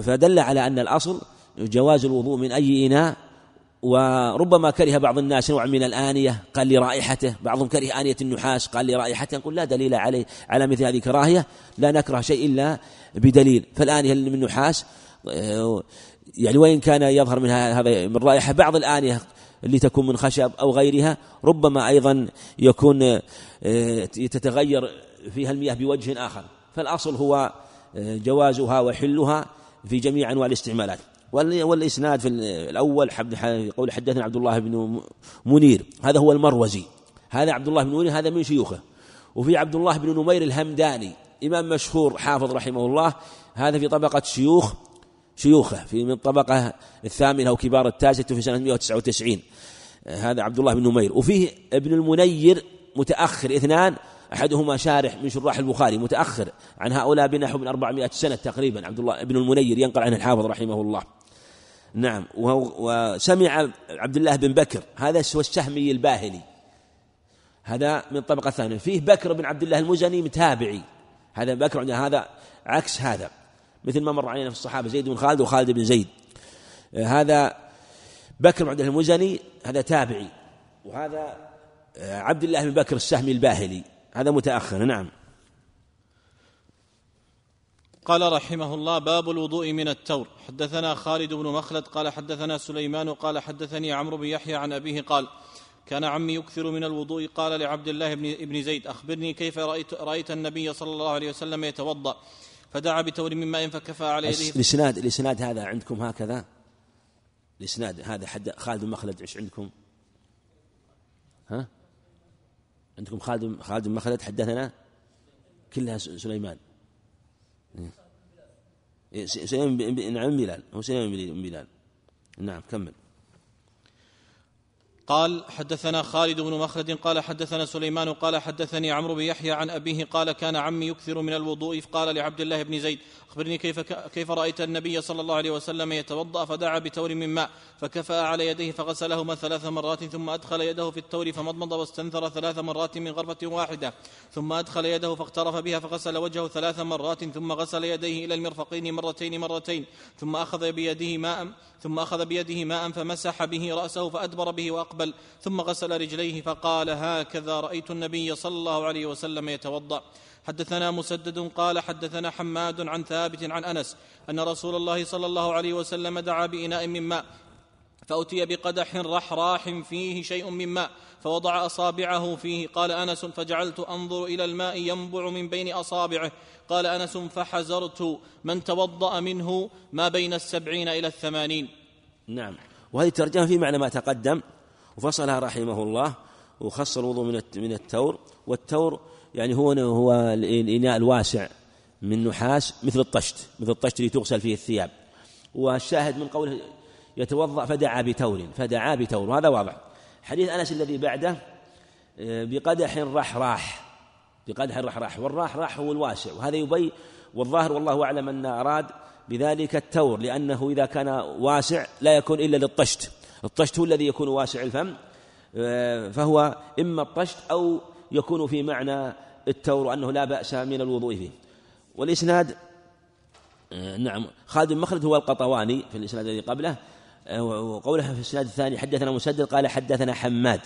فدل على أن الأصل جواز الوضوء من أي إناء وربما كره بعض الناس نوع من الآنية قال لرائحته بعضهم كره آنية النحاس قال لرائحته نقول لا دليل عليه على مثل هذه كراهية لا نكره شيء إلا بدليل. فالآنية من نحاس يعني وإن كان يظهر منها هذا من رائحة بعض الآنية اللي تكون من خشب أو غيرها. ربما أيضا يكون آه، تتغير فيها المياه بوجه آخر. فالأصل هو جوازها وحلها في جميع أنواع الاستعمالات. والإسناد في الأول قول حدثنا عبد الله بن منير. هذا هو المروزي. هذا عبد الله بن منير هذا من شيوخه. وفي عبد الله بن نمير الهمداني إمام مشهور حافظ رحمه الله هذا في طبقة شيوخ شيوخه في من الطبقة الثامنة أو كبار التاسعة في سنة 199 هذا عبد الله بن نمير. وفيه ابن المنير متأخر اثنان أحدهما شارح من شراح البخاري متأخر عن هؤلاء بنحو من 400 سنة تقريبا. عبد الله ابن المنير ينقل عنه الحافظ رحمه الله. نعم وسمع عبد الله بن بكر. هذا هو السهمي الباهلي. هذا من الطبقة الثانية فيه بكر بن عبد الله المزني متابعي. هذا بكر هذا عكس هذا. مثل ما مر علينا في الصحابة زيد بن خالد وخالد بن زيد. هذا بكر بن عبد المزني هذا تابعي. وهذا عبد الله بن بكر السهمي الباهلي. هذا متأخر نعم. قال رحمه الله باب الوضوء من التور. حدثنا خالد بن مخلد قال حدثنا سليمان قال حدثني عمرو بن يحيى عن أبيه قال كان عمي يكثر من الوضوء قال لعبد الله بن زيد أخبرني كيف رأيت, رأيت النبي صلى الله عليه وسلم يتوضأ. فدعا بتور من ماء فكفى على يديه. الإسناد الإسناد هذا عندكم هكذا؟ الإسناد هذا حد خالد بن مخلد إيش عندكم؟ ها؟ عندكم خالد خالد بن مخلد حدثنا؟ كلها سليمان. إيه، سليمان نعم بلال. هو سليمان بن بلال. نعم كمل. قال حدثنا خالد بن مخلد قال حدثنا سليمان قال حدثني عمرو بن يحيى عن أبيه قال كان عمي يكثر من الوضوء فقال لعبد الله بن زيد أخبرني كيف, كيف رأيت النبي صلى الله عليه وسلم يتوضأ فدعا بتور من ماء فكفأ على يديه فغسلهما ثلاث مرات ثم أدخل يده في التور فمضمض واستنثر ثلاث مرات من غرفة واحدة ثم أدخل يده فاقترف بها فغسل وجهه ثلاث مرات ثم غسل يديه إلى المرفقين مرتين مرتين ثم أخذ بيده ماء ثم أخذ بيده ماء فمسح به رأسه فأدبر به وأقبل ثم غسل رجليه فقال هكذا رأيت النبي صلى الله عليه وسلم يتوضأ. حدثنا مسدد قال حدثنا حماد عن ثابت عن أنس أن رسول الله صلى الله عليه وسلم دعا بإناء من ماء فأتي بقدح رحراح فيه شيء من ماء فوضع أصابعه فيه قال أنس فجعلت أنظر إلى الماء ينبع من بين أصابعه قال أنس فحزرت من توضأ منه ما بين السبعين إلى الثمانين. نعم. وهذه الترجمة في معنى ما تقدم وفصلها رحمه الله وخص الوضوء من من التور والتور يعني هو هو الإناء الواسع من نحاس مثل الطشت مثل الطشت اللي تغسل فيه الثياب. والشاهد من قوله يتوضأ فدعا بتور فدعا بتور وهذا واضح. حديث أنس الذي بعده آه، بقدح رحراح بقدح رحراح والراح راح هو الواسع وهذا يبين والظاهر والله أعلم أن أراد بذلك التور لأنه إذا كان واسع لا يكون إلا للطشت. الطشت هو الذي يكون واسع الفم آه، فهو إما الطشت أو يكون في معنى التور أنه لا بأس من الوضوء فيه. والإسناد آه، نعم خالد بن مخلد هو القطواني في الإسناد الذي قبله آه، وقولها في الإسناد الثاني حدثنا مسدد قال حدثنا حماد.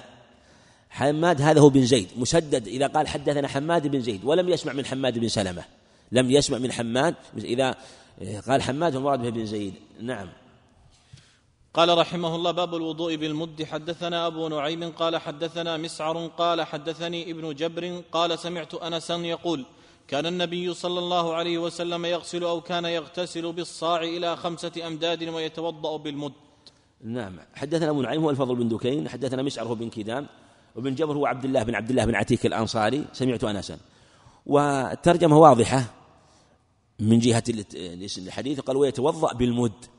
حماد هذا هو بن زيد. مسدد إذا قال حدثنا حماد بن زيد ولم يسمع من حماد بن سلمة. لم يسمع من حماد إذا قال حماد فالمراد به بن زيد. نعم. قال رحمه الله باب الوضوء بالمد. حدثنا أبو نعيم قال حدثنا مسعر قال حدثني ابن جبر قال سمعت انسا يقول كان النبي صلى الله عليه وسلم يغسل أو كان يغتسل بالصاع إلى خمسة أمداد ويتوضأ بالمد. نعم. حدثنا أبو نعيم هو الفضل بن دكين حدثنا مسعر هو بن كدام وابن جبر هو عبد الله بن عبد الله بن عتيك الأنصاري. سمعت انسا والترجمة واضحة من جهة الحديث قال ويتوضأ بالمد.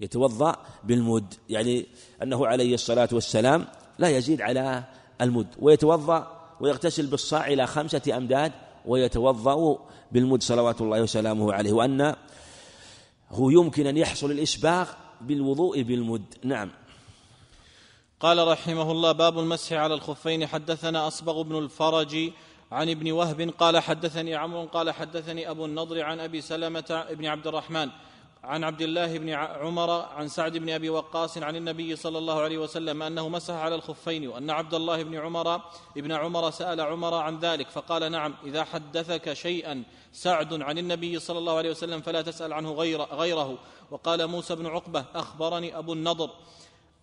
يتوضأ بالمد يعني أنه عليه الصلاة والسلام لا يزيد على المد ويتوضأ ويغتسل بالصاع إلى خمسة أمداد ويتوضأ بالمد صلوات الله وسلامه عليه وأن هو يمكن أن يحصل الإسباغ بالوضوء بالمد. نعم. قال رحمه الله باب المسح على الخفين. حدثنا أصبغ بن الفرج عن ابن وهب قال حدثني عمرو قال حدثني أبو النضر عن أبي سلمة بن عبد الرحمن عن عبد الله بن عمر عن سعد بن أبي وقاص عن النبي صلى الله عليه وسلم أنه مسح على الخفين وأن عبد الله بن عمر ابن عمر سأل عمر عن ذلك فقال نعم إذا حدثك شيئا سعد عن النبي صلى الله عليه وسلم فلا تسأل عنه غير غيره. وقال موسى بن عقبة أخبرني أبو النضر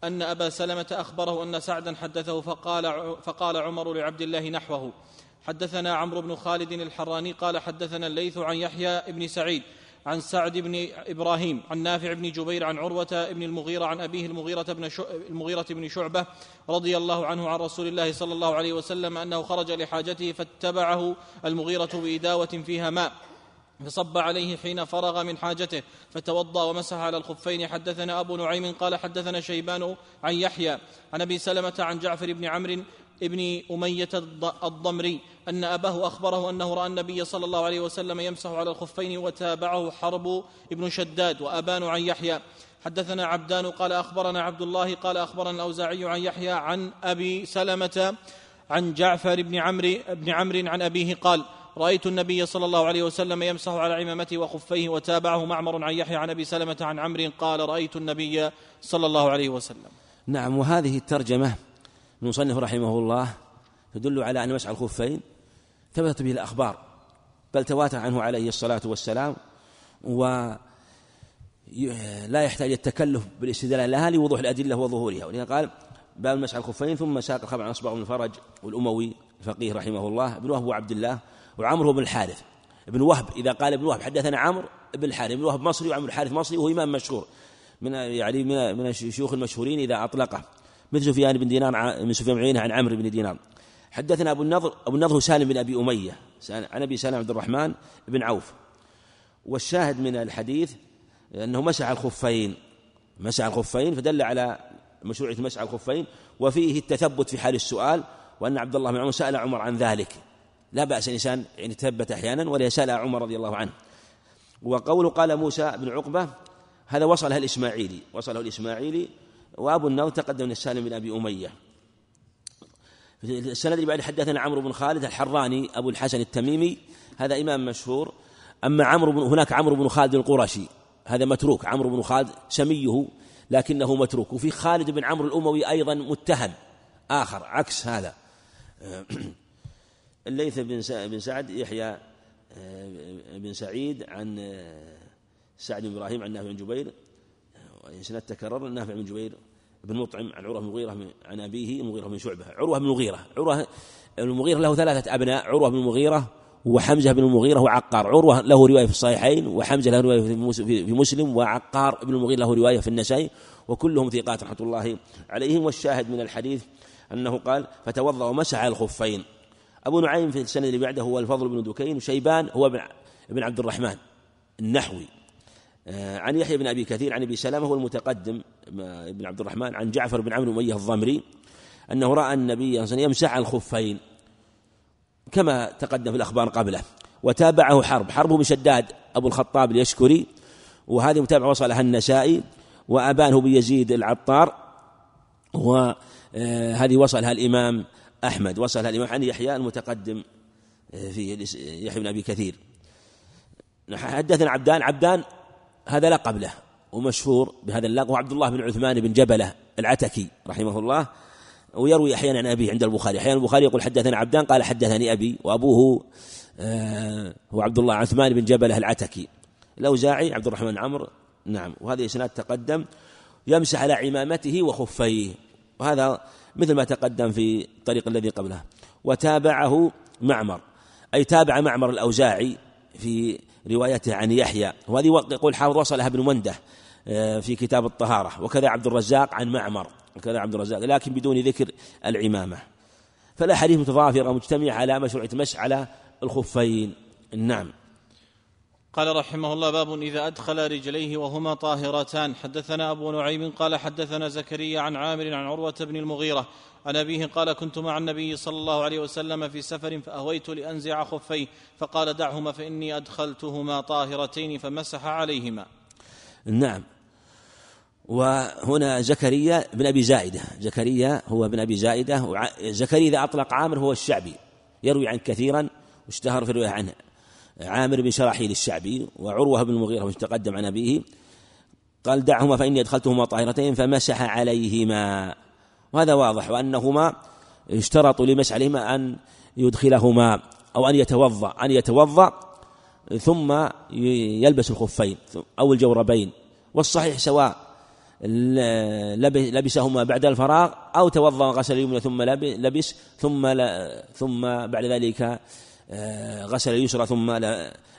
أن أبا سلمة أخبره أن سعدا حدثه فقال فقال عمر لعبد الله نحوه حدثنا عمرو بن خالد الحراني قال حدثنا الليث عن يحيى بن سعيد عن سعد بن إبراهيم عن نافع بن جبير عن عروة بن المغيرة عن أبيه المغيرة بن المغيرة بن شعبة رضي الله عنه عن رسول الله صلى الله عليه وسلم أنه خرج لحاجته فاتبعه المغيرة بإداوة فيها ماء فصب عليه حين فرغ من حاجته فتوضأ ومسح على الخفين. حدثنا أبو نعيم قال حدثنا شيبان عن يحيى عن أبي سلمة عن جعفر بن عمرو ابن أمية الضمري أن أباه أخبره أنه رأى النبي صلى الله عليه وسلم يمسح على الخفين وتابعه حرب ابن شداد وأبان عن يحيى. حدثنا عبدان قال أخبرنا عبد الله قال أخبرنا الأوزاعي عن يحيى عن أبي سلمة عن جعفر بن عمرو بن عمرو عن أبيه قال رأيت النبي صلى الله عليه وسلم يمسح على عمامته وخفيه وتابعه معمر عن يحيى عن أبي سلمة عن عمرو قال رأيت النبي صلى الله عليه وسلم نعم وهذه الترجمة المصنف رحمه الله تدل على أن مسح الخفين ثبتت به الأخبار بل تواتر عنه عليه الصلاة والسلام و لا يحتاج التكلف بالاستدلال لها لوضوح الأدلة وظهورها. ولذا قال باب مسح الخفين ثم ساق الخبر عن أصبع بن الفرج والأموي الفقيه رحمه الله ابن وهب وعبد الله وعمرو بن الحارث. ابن وهب إذا قال ابن وهب حدثنا عمرو بن الحارث ابن وهب مصري وعمرو الحارث مصري وهو إمام مشهور من يعني من من الشيوخ المشهورين إذا أطلقه. مثل سفيان بن دينار من سفيان بن عيينة عن عمرو بن دينار. حدثنا أبو النضر أبو النضر سالم بن أبي أمية عن أبي سالم عبد الرحمن بن عوف. والشاهد من الحديث أنه مسح الخفين مسح الخفين فدل على مشروعية مسح الخفين وفيه التثبت في حال السؤال وأن عبد الله بن عمر سأل عمر عن ذلك. لا بأس الإنسان يعني تثبت أحيانا ولا يسأل عمر رضي الله عنه. وقوله قال موسى بن عقبة هذا وصلها الإسماعيلي وصله الإسماعيلي وأبو النضر تقدم من السالم بن أبي أمية. السند اللي بعد حدثنا عمرو بن خالد الحراني أبو الحسن التميمي هذا إمام مشهور. أما عمرو بن هناك عمرو بن خالد القرشي هذا متروك عمرو بن خالد سميه لكنه متروك. وفي خالد بن عمرو الأموي أيضا متهم آخر عكس هذا. الليث بن سعد يحيى بن سعيد عن سعد بن إبراهيم عن نافع بن جبير. سنة تكرر نافع بن جبير بن مطعم عن عروة بن المغيرة عن أبيه المغيرة بن شعبة. عروة بن المغيرة عروة المغيرة له ثلاثة أبناء عروة بن المغيرة وحمزة بن المغيرة وعقار. عروة له رواية في الصحيحين وحمزة له رواية في مسلم وعقار بن المغيرة له رواية في النسائي وكلهم ثقات رحمة الله عليهم. والشاهد من الحديث أنه قال فتوضأ ومسح على الخفين أبو نعيم في السنة اللي بعده هو الفضل بن دكين وشيبان هو ابن عبد الرحمن النحوي. عن يحيى بن أبي كثير عن أبي سلامة هو المتقدم بن عبد الرحمن عن جعفر بن عمرو أمية الضمري أنه رأى النبي صلى الله عليه وسلم يمسح الخفين كما تقدم في الأخبار قبله وتابعه حرب حرب بن شداد أبو الخطاب اليشكري وهذه متابعة وصلها النسائي وأبانه بيزيد العطار وهذه وصلها الإمام أحمد وصلها الإمام عن يحيى المتقدم آه، في يحيى بن أبي كثير. حدثنا عبدان عبدان هذا لقب له ومشهور بهذا اللقب عبد الله بن عثمان بن جبلة العتكي رحمه الله ويروي أحيانا عن أبيه عند البخاري. أحيانا البخاري يقول حدثنا عبدان قال حدثني أبي وأبوه آه هو عبد الله عثمان بن جبلة العتكي. الاوزاعي عبد الرحمن عمرو نعم وهذا إسناد تقدم يمسح على عمامته وخفيه وهذا مثل ما تقدم في الطريق الذي قبله. وتابعه معمر أي تابع معمر الأوزاعي في روايته عن يحيى وهذه يقول حافظ وصلها ابن منده آه، في كتاب الطهارة وكذا عبد الرزاق عن معمر وكذا عبد الرزاق لكن بدون ذكر العمامة. فالأحاديث متضافرة مجتمعة على مشروعية المسح على الخفين. نعم. قال رحمه الله باب إذا أدخل رجليه وهما طاهرتان. حدثنا أبو نعيم قال حدثنا زكريا عن عامر عن عروة بن المغيرة. عن أبيه قال كنت مع النبي صلى الله عليه وسلم في سفر فأهويت لأنزع خفيه فقال دعهما فإني أدخلتهما طاهرتين فمسح عليهما. نعم. وهنا زكريا بن أبي زائدة. زكريا هو ابن أبي زائدة. زكريا إذا أطلق عامر هو الشعبي يروي عنه كثيرا واشتهر في الرواية عنه. عامر بن شراحيل الشعبي وعروة بن المغيرة تقدم عن أبيه قال دعهما فإني أدخلتهما طاهرتين فمسح عليهما. وهذا واضح وأنهما اشترطوا لمسح عليهما أن يدخلهما أو أن يتوضأ أن يتوضأ ثم يلبس الخفين أو الجوربين. والصحيح سواء لبسهما بعد الفراغ أو توضأ غسل اليمنى ثم لبس ثم ثم بعد ذلك غسل اليسرى ثم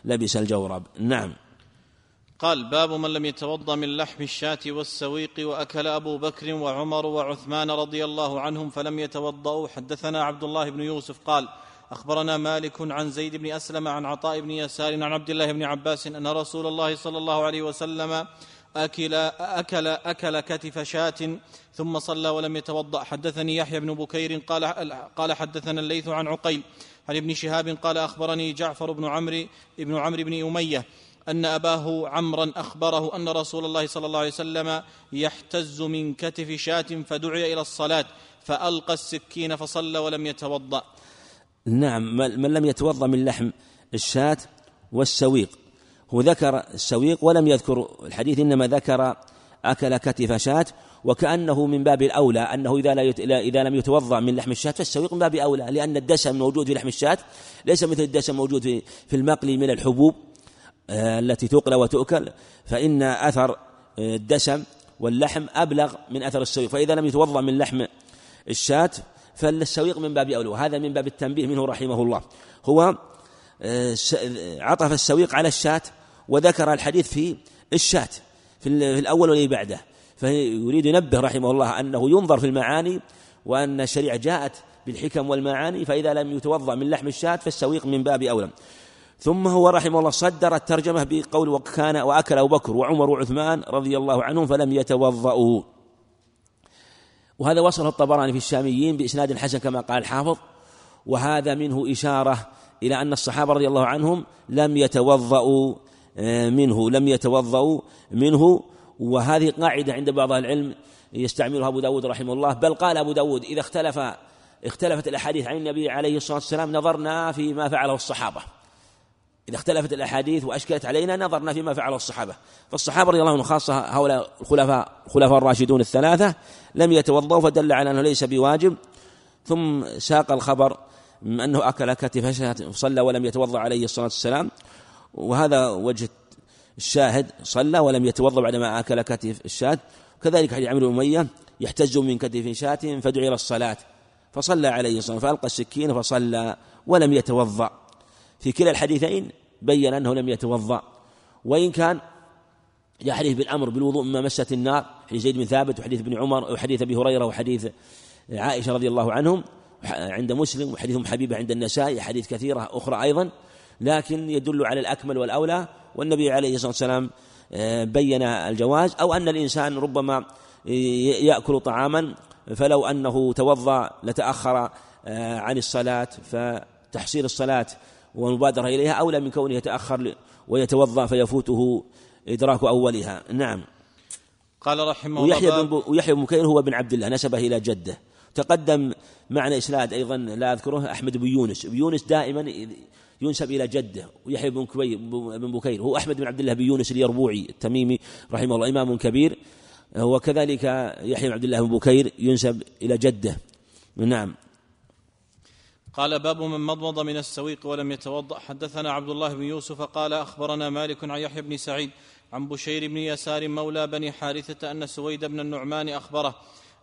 لبس الجورب. نعم. قال باب من لم يتوضأ من لحم الشاة والسويق وأكل أبو بكر وعمر وعثمان رضي الله عنهم فلم يتوضأوا. حدثنا عبد الله بن يوسف قال أخبرنا مالك عن زيد بن أسلم عن عطاء بن يسار عن عبد الله بن عباس أن رسول الله صلى الله عليه وسلم أكل أكل أكل كتف شاة ثم صلى ولم يتوضأ. حدثني يحيى بن بكير قال قال حدثنا الليث عن عقيل عن ابن شهاب قال أخبرني جعفر بن عمرو بن عمرو بن أمية أن أباه عمرا أخبره أن رسول الله صلى الله عليه وسلم يحتز من كتف شاة فدعي إلى الصلاة فألقى السكين فصلى ولم يتوضأ. نعم من لم يتوضأ من لحم الشاة والسويق. هو ذكر السويق ولم يذكر الحديث إنما ذكر أكل كتف شاة وكأنه من باب الأولى أنه إذا, لا إذا لم يتوضأ من لحم الشاة فالسويق من باب أولى لأن الدسم موجود في لحم الشاة ليس مثل الدسم موجود في المقلي من الحبوب آه، التي تقلى وتؤكل فإن أثر آه، الدسم واللحم أبلغ من أثر السويق فإذا لم يتوضأ من لحم الشاة فالسويق من باب أولى وهذا من باب التنبيه منه رحمه الله. هو آه، عطف السويق على الشاة وذكر الحديث في الشاة في الأول والذي بعده. فيريد ينبه رحمه الله أنه ينظر في المعاني وأن الشريعة جاءت بالحكم والمعاني فإذا لم يتوضأ من لحم الشاة فالسويق من باب أولى. ثم هو رحمه الله صدر الترجمة بقول وكان وأكل أبو بكر وعمر وعثمان رضي الله عنهم فلم يتوضأوا. وهذا وصله الطبراني في الشاميين بإسناد حسن كما قال الحافظ. وهذا منه إشارة إلى أن الصحابة رضي الله عنهم لم يتوضأوا. منه لم يتوضأوا منه. وهذه قاعدة عند بعض العلم يستعملها أبو داود رحمه الله. بل قال أبو داود إذا اختلف اختلفت الأحاديث عن النبي عليه الصلاة والسلام نظرنا فيما فعله الصحابة. إذا اختلفت الأحاديث وأشكلت علينا نظرنا فيما فعله الصحابة. فالصحابة رضي الله عنهم خاصة هؤلاء الخلفاء الخلفاء الراشدون الثلاثة لم يتوضأوا فدل على أنه ليس بواجب. ثم ساق الخبر أنه أكل كتف صلى ولم يتوضأ عليه الصلاة والسلام. وهذا وجه الشاهد صلى ولم يتوضأ بعدما أكل كتف الشاة. كذلك حديث عمرو بن أمية يحتز من كتف شاة فدعي إلى الصلاة. فصلى عليه الصلاة فألقى السكين فصلى ولم يتوضأ. في كلا الحديثين بين أنه لم يتوضأ. وإن كان حديث بالأمر بالوضوء مما مست النار حديث زيد بن ثابت وحديث ابن عمر وحديث أبي هريرة وحديث عائشة رضي الله عنهم عند مسلم وحديث أم حبيبة عند النسائي حديث كثيرة أخرى أيضا. لكن يدل على الأكمل والأولى. والنبي عليه الصلاة والسلام آه، بين الجواز أو أن الإنسان ربما يأكل طعاما فلو أنه توضأ لتأخر آه، عن الصلاة فتحصيل الصلاة والمبادرة إليها أولى من كونه يتأخر ويتوضأ فيفوته إدراك أولها. نعم. قال رحمه الله ويحيى بن ويحيى بن بكير هو ابن عبد الله نسبه إلى جده. تقدم معنى إسناد أيضا لا أذكره أحمد بن يونس. يونس دائما ينسب إلى جده ويحيى بن بن بكير هو أحمد بن عبد الله بن يونس اليربوعي التميمي رحمه الله إمام كبير وكذلك يحيى بن عبد الله بن بكير ينسب إلى جده. نعم. قال باب من مضمض من السويق ولم يتوضأ. حدثنا عبد الله بن يوسف قال أخبرنا مالك عن يحيى بن سعيد عن بشير بن يسار مولى بني حارثة أن سويد بن النعمان أخبره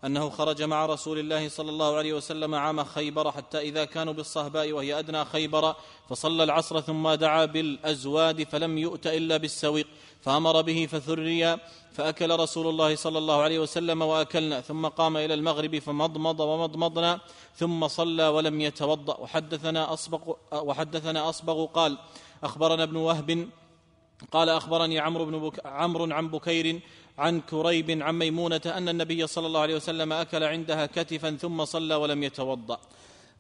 أنه خرج مع رسول الله صلى الله عليه وسلم عام خيبر حتى إذا كانوا بالصهباء وهي أدنى خيبر فصلى العصر ثم دعا بالأزواد فلم يؤت إلا بالسويق فأمر به فثري فأكل رسول الله صلى الله عليه وسلم وأكلنا ثم قام إلى المغرب فمضمض ومضمضنا ثم صلى ولم يتوضأ وحدثنا أصبغ وحدثنا أصبغ قال أخبرنا ابن وهب قال أخبرني عمرو بن بك عمرو عن بكير عن كريب عن ميمونة أن النبي صلى الله عليه وسلم أكل عندها كتفا ثم صلى ولم يتوضأ.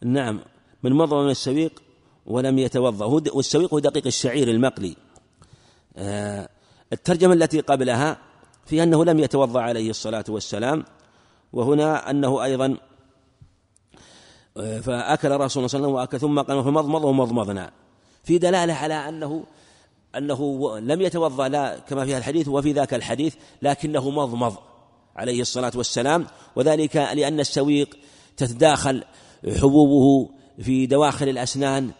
نعم من مضى من السويق ولم يتوضأ. والسويق هو دقيق الشعير المقلي. آه، الترجمة التي قبلها في أنه لم يتوضأ عليه الصلاة والسلام وهنا أنه أيضا آه، فأكل رسول الله صلى الله عليه وسلم وأكل ثم قال فمضمض ومضمضنا. في دلالة على أنه أنه لم يتوضأ لا كما في الحديث وفي ذاك الحديث لكنه مضمض عليه الصلاة والسلام. وذلك لأن السويق تتداخل حبوبه في دواخل الأسنان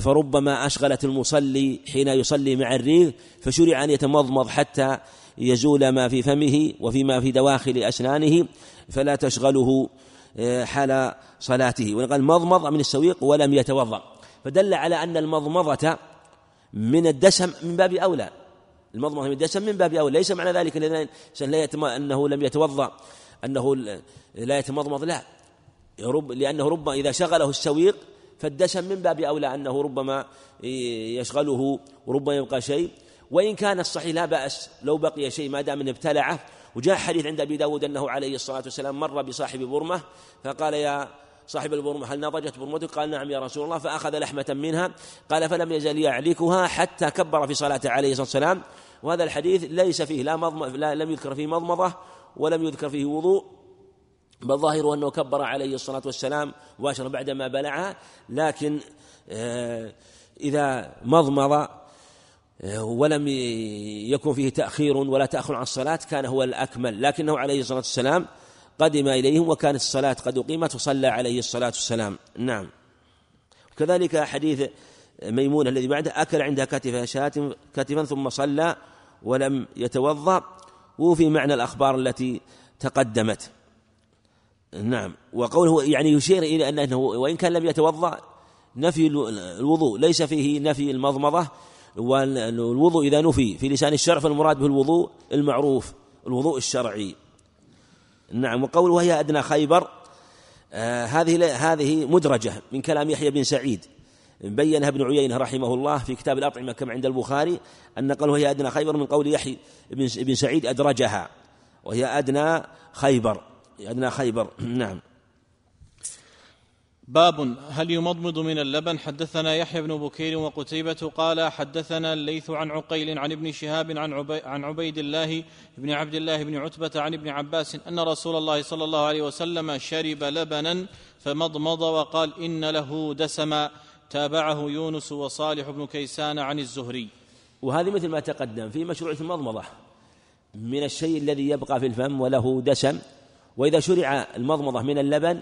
فربما أشغلت المصلي حين يصلي مع الريق فشرع أن يتمضمض حتى يزول ما في فمه وفيما في دواخل أسنانه فلا تشغله آه، حال صلاته. وقال مضمض من السويق ولم يتوضأ. فدل على أن المضمضة من الدسم من باب أولى. المضمضة من الدسم من باب أولى. ليس معنى ذلك لا أنه لم يتوضأ أنه لا يتمضمض لا. رب لأنه ربما إذا شغله السويق فالدسم من باب أولى أنه ربما يشغله وربما يبقى شيء. وإن كان الصحيح لا بأس لو بقي شيء ما دام ابتلعه. وجاء حديث عند أبي داود أنه عليه الصلاة والسلام مر بصاحب برمة فقال يا صاحب البرمة هل نضجت برمتك؟ قال نعم يا رسول الله فأخذ لحمة منها قال فلم يزل يعلكها حتى كبر في صلاته عليه الصلاة والسلام. وهذا الحديث ليس فيه لا, مضم لا لم يذكر فيه مضمضة ولم يذكر فيه وضوء بل ظاهره أنه كبر عليه الصلاة والسلام مباشرة بعدما بلعها لكن آه، إذا مضمض آه، ولم يكن فيه تأخير ولا تأخر عن الصلاة كان هو الأكمل. لكنه عليه الصلاة والسلام قدم إليهم وكانت الصلاة قد أقيمت وصلى عليه الصلاة والسلام. نعم. كذلك حديث ميمون الذي بعده أكل عندها كتف شاة كتفا ثم صلى ولم يتوضأ. وفي معنى الأخبار التي تقدمت. نعم. وقوله يعني يشير إلى أنه وإن كان لم يتوضأ نفي الوضوء ليس فيه نفي المضمضة والوضوء إذا نفي في لسان الشرع فالمراد به الوضوء المعروف الوضوء الشرعي. نعم وقوله وهي أدنى خيبر آه هذه هذه مدرجة من كلام يحيى بن سعيد. بينها ابن عيينة رحمه الله في كتاب الأطعمة كما عند البخاري أن قال وهي أدنى خيبر من قول يحيى بن سعيد أدرجها. وهي أدنى خيبر أدنى خيبر. نعم. باب هل يمضمض من اللبن؟ حدثنا يحيى بن بكير وقتيبة قال حدثنا الليث عن عقيل عن ابن شهاب عن, عبي عن عبيد الله بن عبد الله بن عتبة عن ابن عباس أن رسول الله صلى الله عليه وسلم شرب لبنا فمضمض وقال إن له دسما. تابعه يونس وصالح بن كيسان عن الزهري. وهذه مثل ما تقدم في مشروعية المضمضة. من الشيء الذي يبقى في الفم وله دسم وإذا شرع المضمضة من اللبن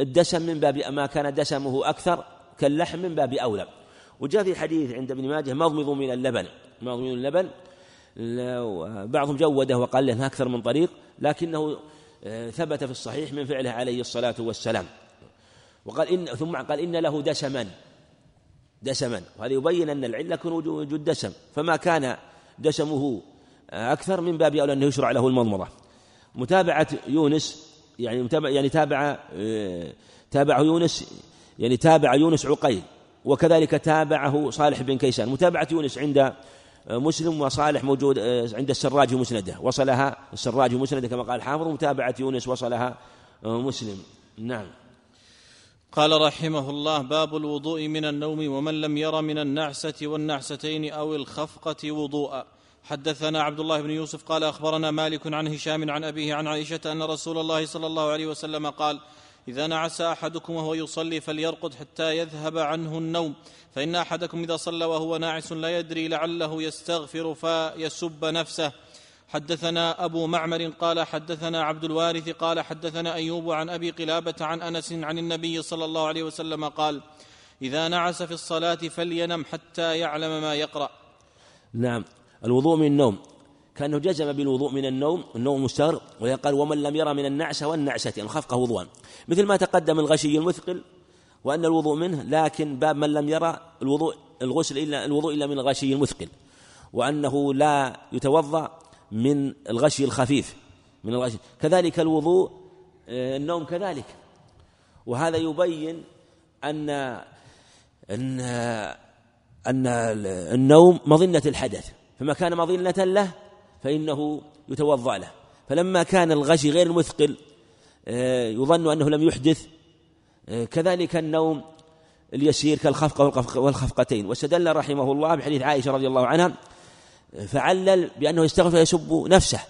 فالدسم من باب ما كان دسمه أكثر كاللحم من باب أولى. وجاء في حديث عند ابن ماجه مضمض من اللبن مضمض من اللبن. بعضهم جوده وقال له أكثر من طريق لكنه آه، ثبت في الصحيح من فعله عليه الصلاة والسلام. وقال إن ثم قال إن له دسما. دسما. وهذا يبين أن العلة يكون وجود دسم. فما كان دسمه أكثر من باب أولى أنه يشرع له المضمضة. متابعة يونس يعني متابع يعني تابع آه، تابع يونس يعني تابع يونس عقيل وكذلك تابعه صالح بن كيسان. متابعة يونس عند آه، مسلم وصالح موجود آه، عند السراج مسنده. وصلها السراج مسنده كما قال الحافظ. متابعة يونس وصلها مسلم. نعم. قال رحمه الله باب الوضوء من النوم ومن لم ير من النعسة والنعستين أو الخفقة وضوءا. حدثنا عبد الله بن يوسف قال أخبرنا مالك عن هشام عن أبيه عن عائشة أن رسول الله صلى الله عليه وسلم قال إذا نعس أحدكم وهو يصلي فليرقد حتى يذهب عنه النوم فإن أحدكم إذا صلى وهو ناعس لا يدري لعله يستغفر فيسب نفسه. حدثنا أبو معمر قال حدثنا عبد الوارث قال حدثنا أيوب عن أبي قلابة عن أنس عن النبي صلى الله عليه وسلم قال إذا نعس في الصلاة فلينم حتى يعلم ما يقرأ. نعم. الوضوء من النوم. كأنه جزم بالوضوء من النوم النوم مستغرق ويقال ومن لم يرى من النعسة والنعسة الخفقة وضوءا. مثل ما تقدم الغشي المثقل وأن الوضوء منه لكن باب من لم يرى الوضوء الغسل إلا الوضوء إلا من الغشي المثقل. وأنه لا يتوضأ من الغشي الخفيف من الغشي. كذلك الوضوء آه، النوم كذلك. وهذا يبين أن أن أن النوم مظنة الحدث. فما كان مظنة له فإنه يتوضأ له. فلما كان الغشي غير المثقل آه، يظن أنه لم يحدث آه، كذلك النوم اليسير كالخفقة والخفقتين. واستدل رحمه الله بحديث عائشة رضي الله عنها فعلل بأنه يستغفر يسب نفسه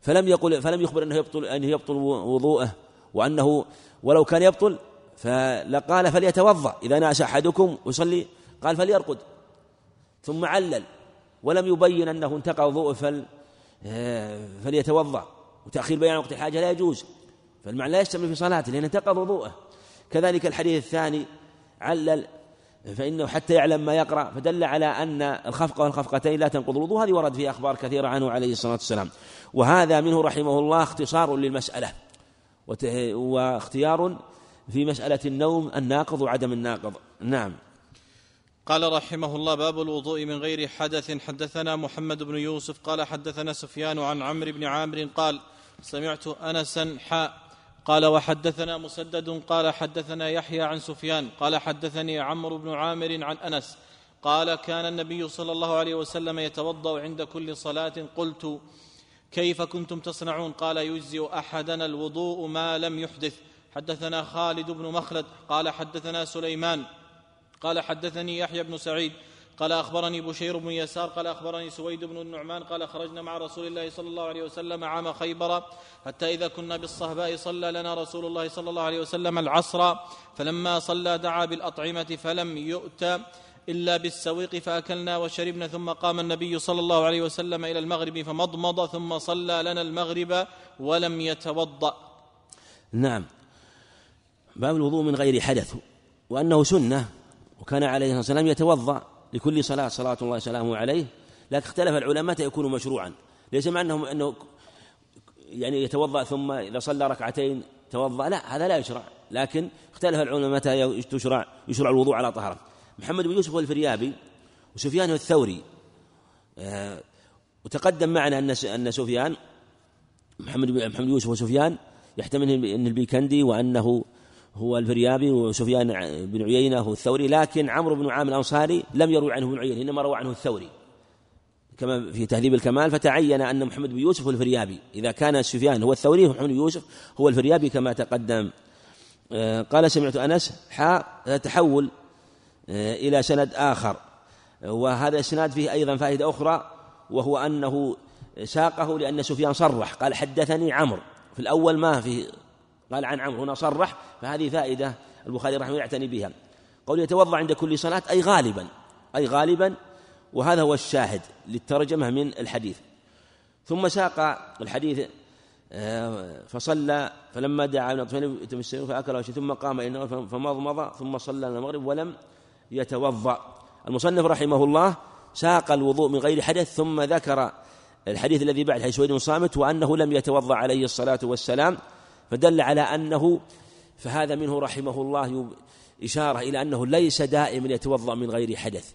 فلم يقل فلم يخبر أنه يبطل أنه يبطل وضوءه وأنه ولو كان يبطل فلقال فليتوضأ إذا ناس أحدكم يصلي قال فليرقد ثم علل. ولم يبين أنه انتقى وضوءه فل آه، فليتوضأ. وتأخير بيان وقت الحاجة لا يجوز. فالمعنى لا يستمر في صلاته لأن انتقض وضوءه كذلك الحديث الثاني علل فإنه حتى يعلم ما يقرأ فدل على أن الخفقة والخفقتين لا تنقض الوضوء. هذه ورد في أخبار كثيرة عنه عليه الصلاة والسلام. وهذا منه رحمه الله اختصار للمسألة. وإختيار في مسألة النوم الناقض وعدم الناقض. نعم. قال رحمه الله باب الوضوء من غير حدث. حدثنا محمد بن يوسف قال حدثنا سفيان عن عمرو بن عامر قال سمعت أنسا حاء قال وحدثنا مسدد قال حدثنا يحيى عن سفيان قال حدثني عمرو بن عامر عن أنس قال كان النبي صلى الله عليه وسلم يتوضأ عند كل صلاة. قلت كيف كنتم تصنعون؟ قال يجزئ أحدنا الوضوء ما لم يحدث. حدثنا خالد بن مخلد قال حدثنا سليمان قال حدثني يحيى بن سعيد قال أخبرني بشير بن يسار قال أخبرني سويد بن النعمان قال خرجنا مع رسول الله صلى الله عليه وسلم عام خيبر حتى إذا كنا بالصهباء صلى لنا رسول الله صلى الله عليه وسلم العصر فلما صلى دعا بالأطعمة فلم يؤت إلا بالسويق فأكلنا وشربنا ثم قام النبي صلى الله عليه وسلم إلى المغرب فمضمض ثم صلى لنا المغرب ولم يتوضأ. نعم. باب الوضوء من غير حدث وأنه سنة. وكان عليه الصلاة والسلام يتوضأ لكل صلاة صلاة الله وسلامه عليه. لكن اختلف العلماء يكون مشروعا. ليس مع أنه يعني يتوضأ ثم إذا صلى ركعتين توضأ. لا هذا لا يشرع. لكن اختلف العلماء متى تشرع يشرع الوضوء على طهارة. محمد بن يوسف الفريابي وسفيان الثوري آه، وتقدم معنا أن أن سفيان محمد محمد يوسف وسفيان يحتمل أن البيكندي وأنه هو الفريابي وسفيان بن عيينة هو الثوري لكن عمرو بن عامر الأنصاري لم يروي عنه ابن عيينة إنما روى عنه الثوري. كما في تهذيب الكمال فتعين أن محمد بن يوسف هو الفريابي. إذا كان سفيان هو الثوري محمد بن يوسف هو الفريابي كما تقدم. آه، قال سمعت أنس حاء تحول آه، إلى سند آخر. وهذا الإسناد فيه أيضا فائدة أخرى وهو أنه ساقه لأن سفيان صرح قال حدثني عمرو. في الأول ما في قال عن عمرو هنا صرح فهذه فائدة البخاري رحمه الله يعتني بها. قول يتوضأ عند كل صلاة أي غالبا أي غالبا وهذا هو الشاهد للترجمة من الحديث. ثم ساق الحديث آه، فصلى فلما دعا ابن فأكل ثم قام إنه فمضمض ثم صلى المغرب ولم يتوضأ. المصنف رحمه الله ساق الوضوء من غير حدث ثم ذكر الحديث الذي بعد حيث سويد صامت وأنه لم يتوضأ عليه الصلاة والسلام. فدل على أنه فهذا منه رحمه الله إشارة إلى أنه ليس دائما يتوضأ من غير حدث.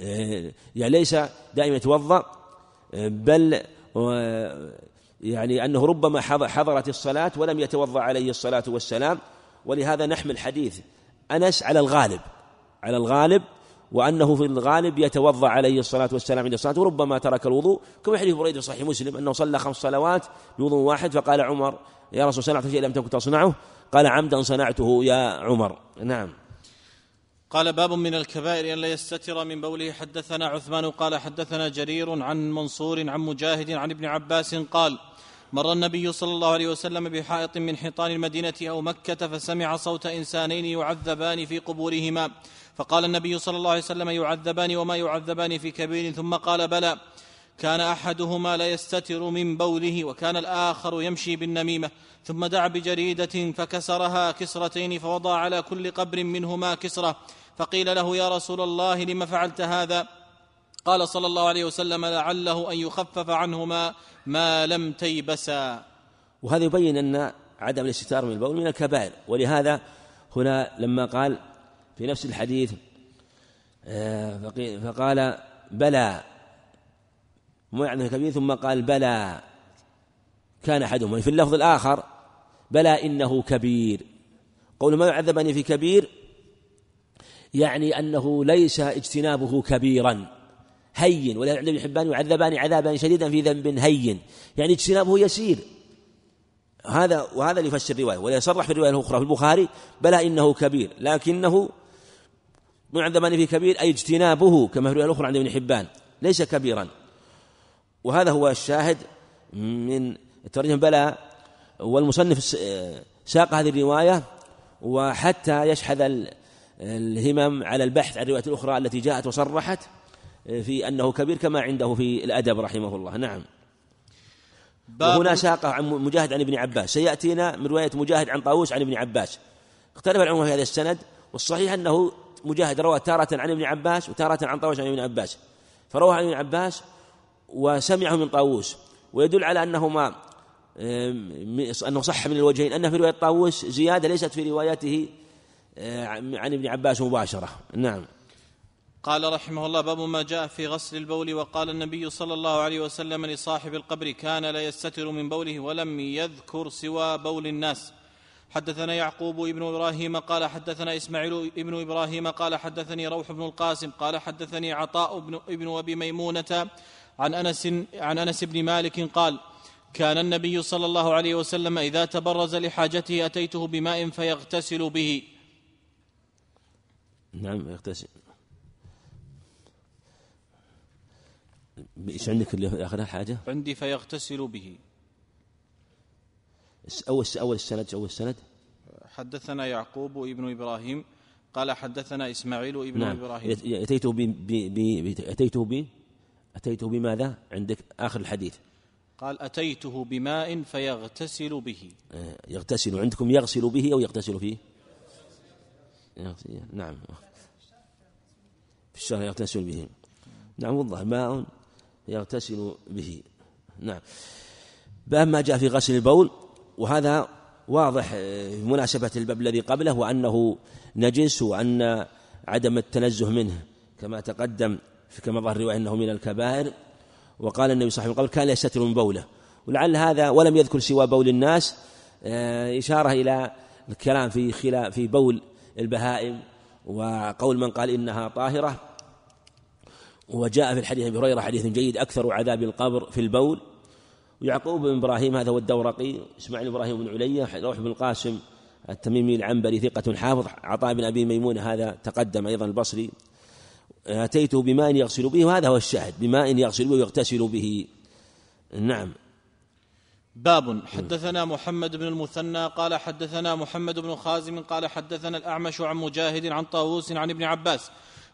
آه، يعني ليس دائما يتوضأ بل يعني أنه ربما حضرت الصلاة ولم يتوضأ عليه الصلاة والسلام. ولهذا نحمل حديث أنس على الغالب على الغالب وأنه في الغالب يتوضأ عليه الصلاة والسلام عند الصلاة وربما ترك الوضوء. كما حديث بريدة صحيح مسلم أنه صلى خمس صلوات بوضوء واحد فقال عمر يا رسول صنعت شيء لم تكن تصنعه؟ قال عمدا صنعته يا عمر. نعم. قال باب من الكبائر أن لا يستتر من بوله حدثنا عثمان قال حدثنا جرير عن منصور عن مجاهد عن ابن عباس قال مر النبي صلى الله عليه وسلم بحائط من حيطان المدينة أو مكة فسمع صوت إنسانين يعذبان في قبورهما. فقال النبي صلى الله عليه وسلم يعذبان وما يعذبان في كبير ثم قال بلى. كان أحدهما لا يستتر من بوله وكان الآخر يمشي بالنميمة. ثم دعا بجريدة فكسرها كسرتين فوضع على كل قبر منهما كسرة. فقيل له يا رسول الله لم فعلت هذا؟ قال صلى الله عليه وسلم لعله أن يخفف عنهما ما لم تيبسا. وهذا يبين أن عدم الاستتار من البول من الكبائر. ولهذا هنا لما قال في نفس الحديث آه، فقال بلى موعظة كبير ثم قال بلى كان أحدهم في اللفظ الآخر بلى إنه كبير. قول ما يعذبني في كبير؟ يعني أنه ليس اجتنابه كبيرا هين ولا عند ابن حبان يعذبان عذابا شديدا في ذنب هين. يعني اجتنابه يسير. هذا وهذا اللي يفسر الرواية ولا يصرح في الرواية الأخرى في البخاري بلى إنه كبير لكنه معذبان في كبير أي اجتنابه كما في الرواية الأخرى عند ابن حبان ليس كبيرا. وهذا هو الشاهد من الترجمة. بلى والمصنف ساق هذه الرواية وحتى يشحذ الهمم على البحث عن الروايات الأخرى التي جاءت وصرحت في أنه كبير كما عنده في الأدب رحمه الله. نعم. وهنا ساق عن مجاهد عن ابن عباس. سيأتينا من رواية مجاهد عن طاووس عن ابن عباس. اختلف العلماء في هذا السند والصحيح أنه مجاهد روى تارة عن ابن عباس وتارة عن طاووس عن ابن عباس. فروى عن ابن عباس وسمعه من طاووس. ويدل على أنهما أنه صح من الوجهين أن في رواية طاووس زيادة ليست في روايته عن ابن عباس مباشرة. نعم. قال رحمه الله باب ما جاء في غسل البول وقال النبي صلى الله عليه وسلم لصاحب القبر كان لا يستتر من بوله ولم يذكر سوى بول الناس. حدثنا يعقوب ابن إبراهيم قال حدثنا إسماعيل ابن إبراهيم قال حدثني روح بن القاسم قال حدثني عطاء بن ابن أبي ميمونة عن انس عن أنس بن مالك قال كان النبي صلى الله عليه وسلم إذا تبرز لحاجته أتيته بماء فيغتسل به. نعم يغتسل. إيش عندك اللي اخر حاجة؟ عندي فيغتسل به. أول أول السند أول السند. حدثنا يعقوب ابن إبراهيم قال حدثنا إسماعيل ابن نعم. إبراهيم. اتيته ب ب اتيته بماذا؟ عندك آخر الحديث. قال أتيته بماء فيغتسل به. آه، يغتسل. عندكم يغسل به أو يغتسل فيه؟ نعم. في الشهر يغتسل به. نعم والله ماء يغتسل به. نعم. باب ما جاء في غسل البول. وهذا واضح في مناسبة الباب الذي قبله وأنه نجس وأن عدم التنزه منه كما تقدم في كما ظهر رواية أنه من الكبائر. وقال النبي صلى الله عليه وسلم كان لا يستتر من بوله. ولعل هذا ولم يذكر سوى بول الناس آه، إشارة إلى الكلام في خلاف في بول البهائم. وقول من قال إنها طاهرة وجاء في الحديث أبي هريرة حديث جيد أكثر عذاب القبر في البول. ويعقوب بن إبراهيم هذا هو الدورقي إسماعيل إبراهيم بن علية روح بن القاسم التميمي العنبري ثقة حافظ عطاء بن أبي ميمون هذا تقدم أيضا البصري. اتيته بماء يغسل به وهذا هو الشاهد بماء يغسل به ويغتسل به. نعم. باب حدثنا محمد بن المثنى قال حدثنا محمد بن خازم قال حدثنا الأعمش عن مجاهد عن طاووس عن ابن عباس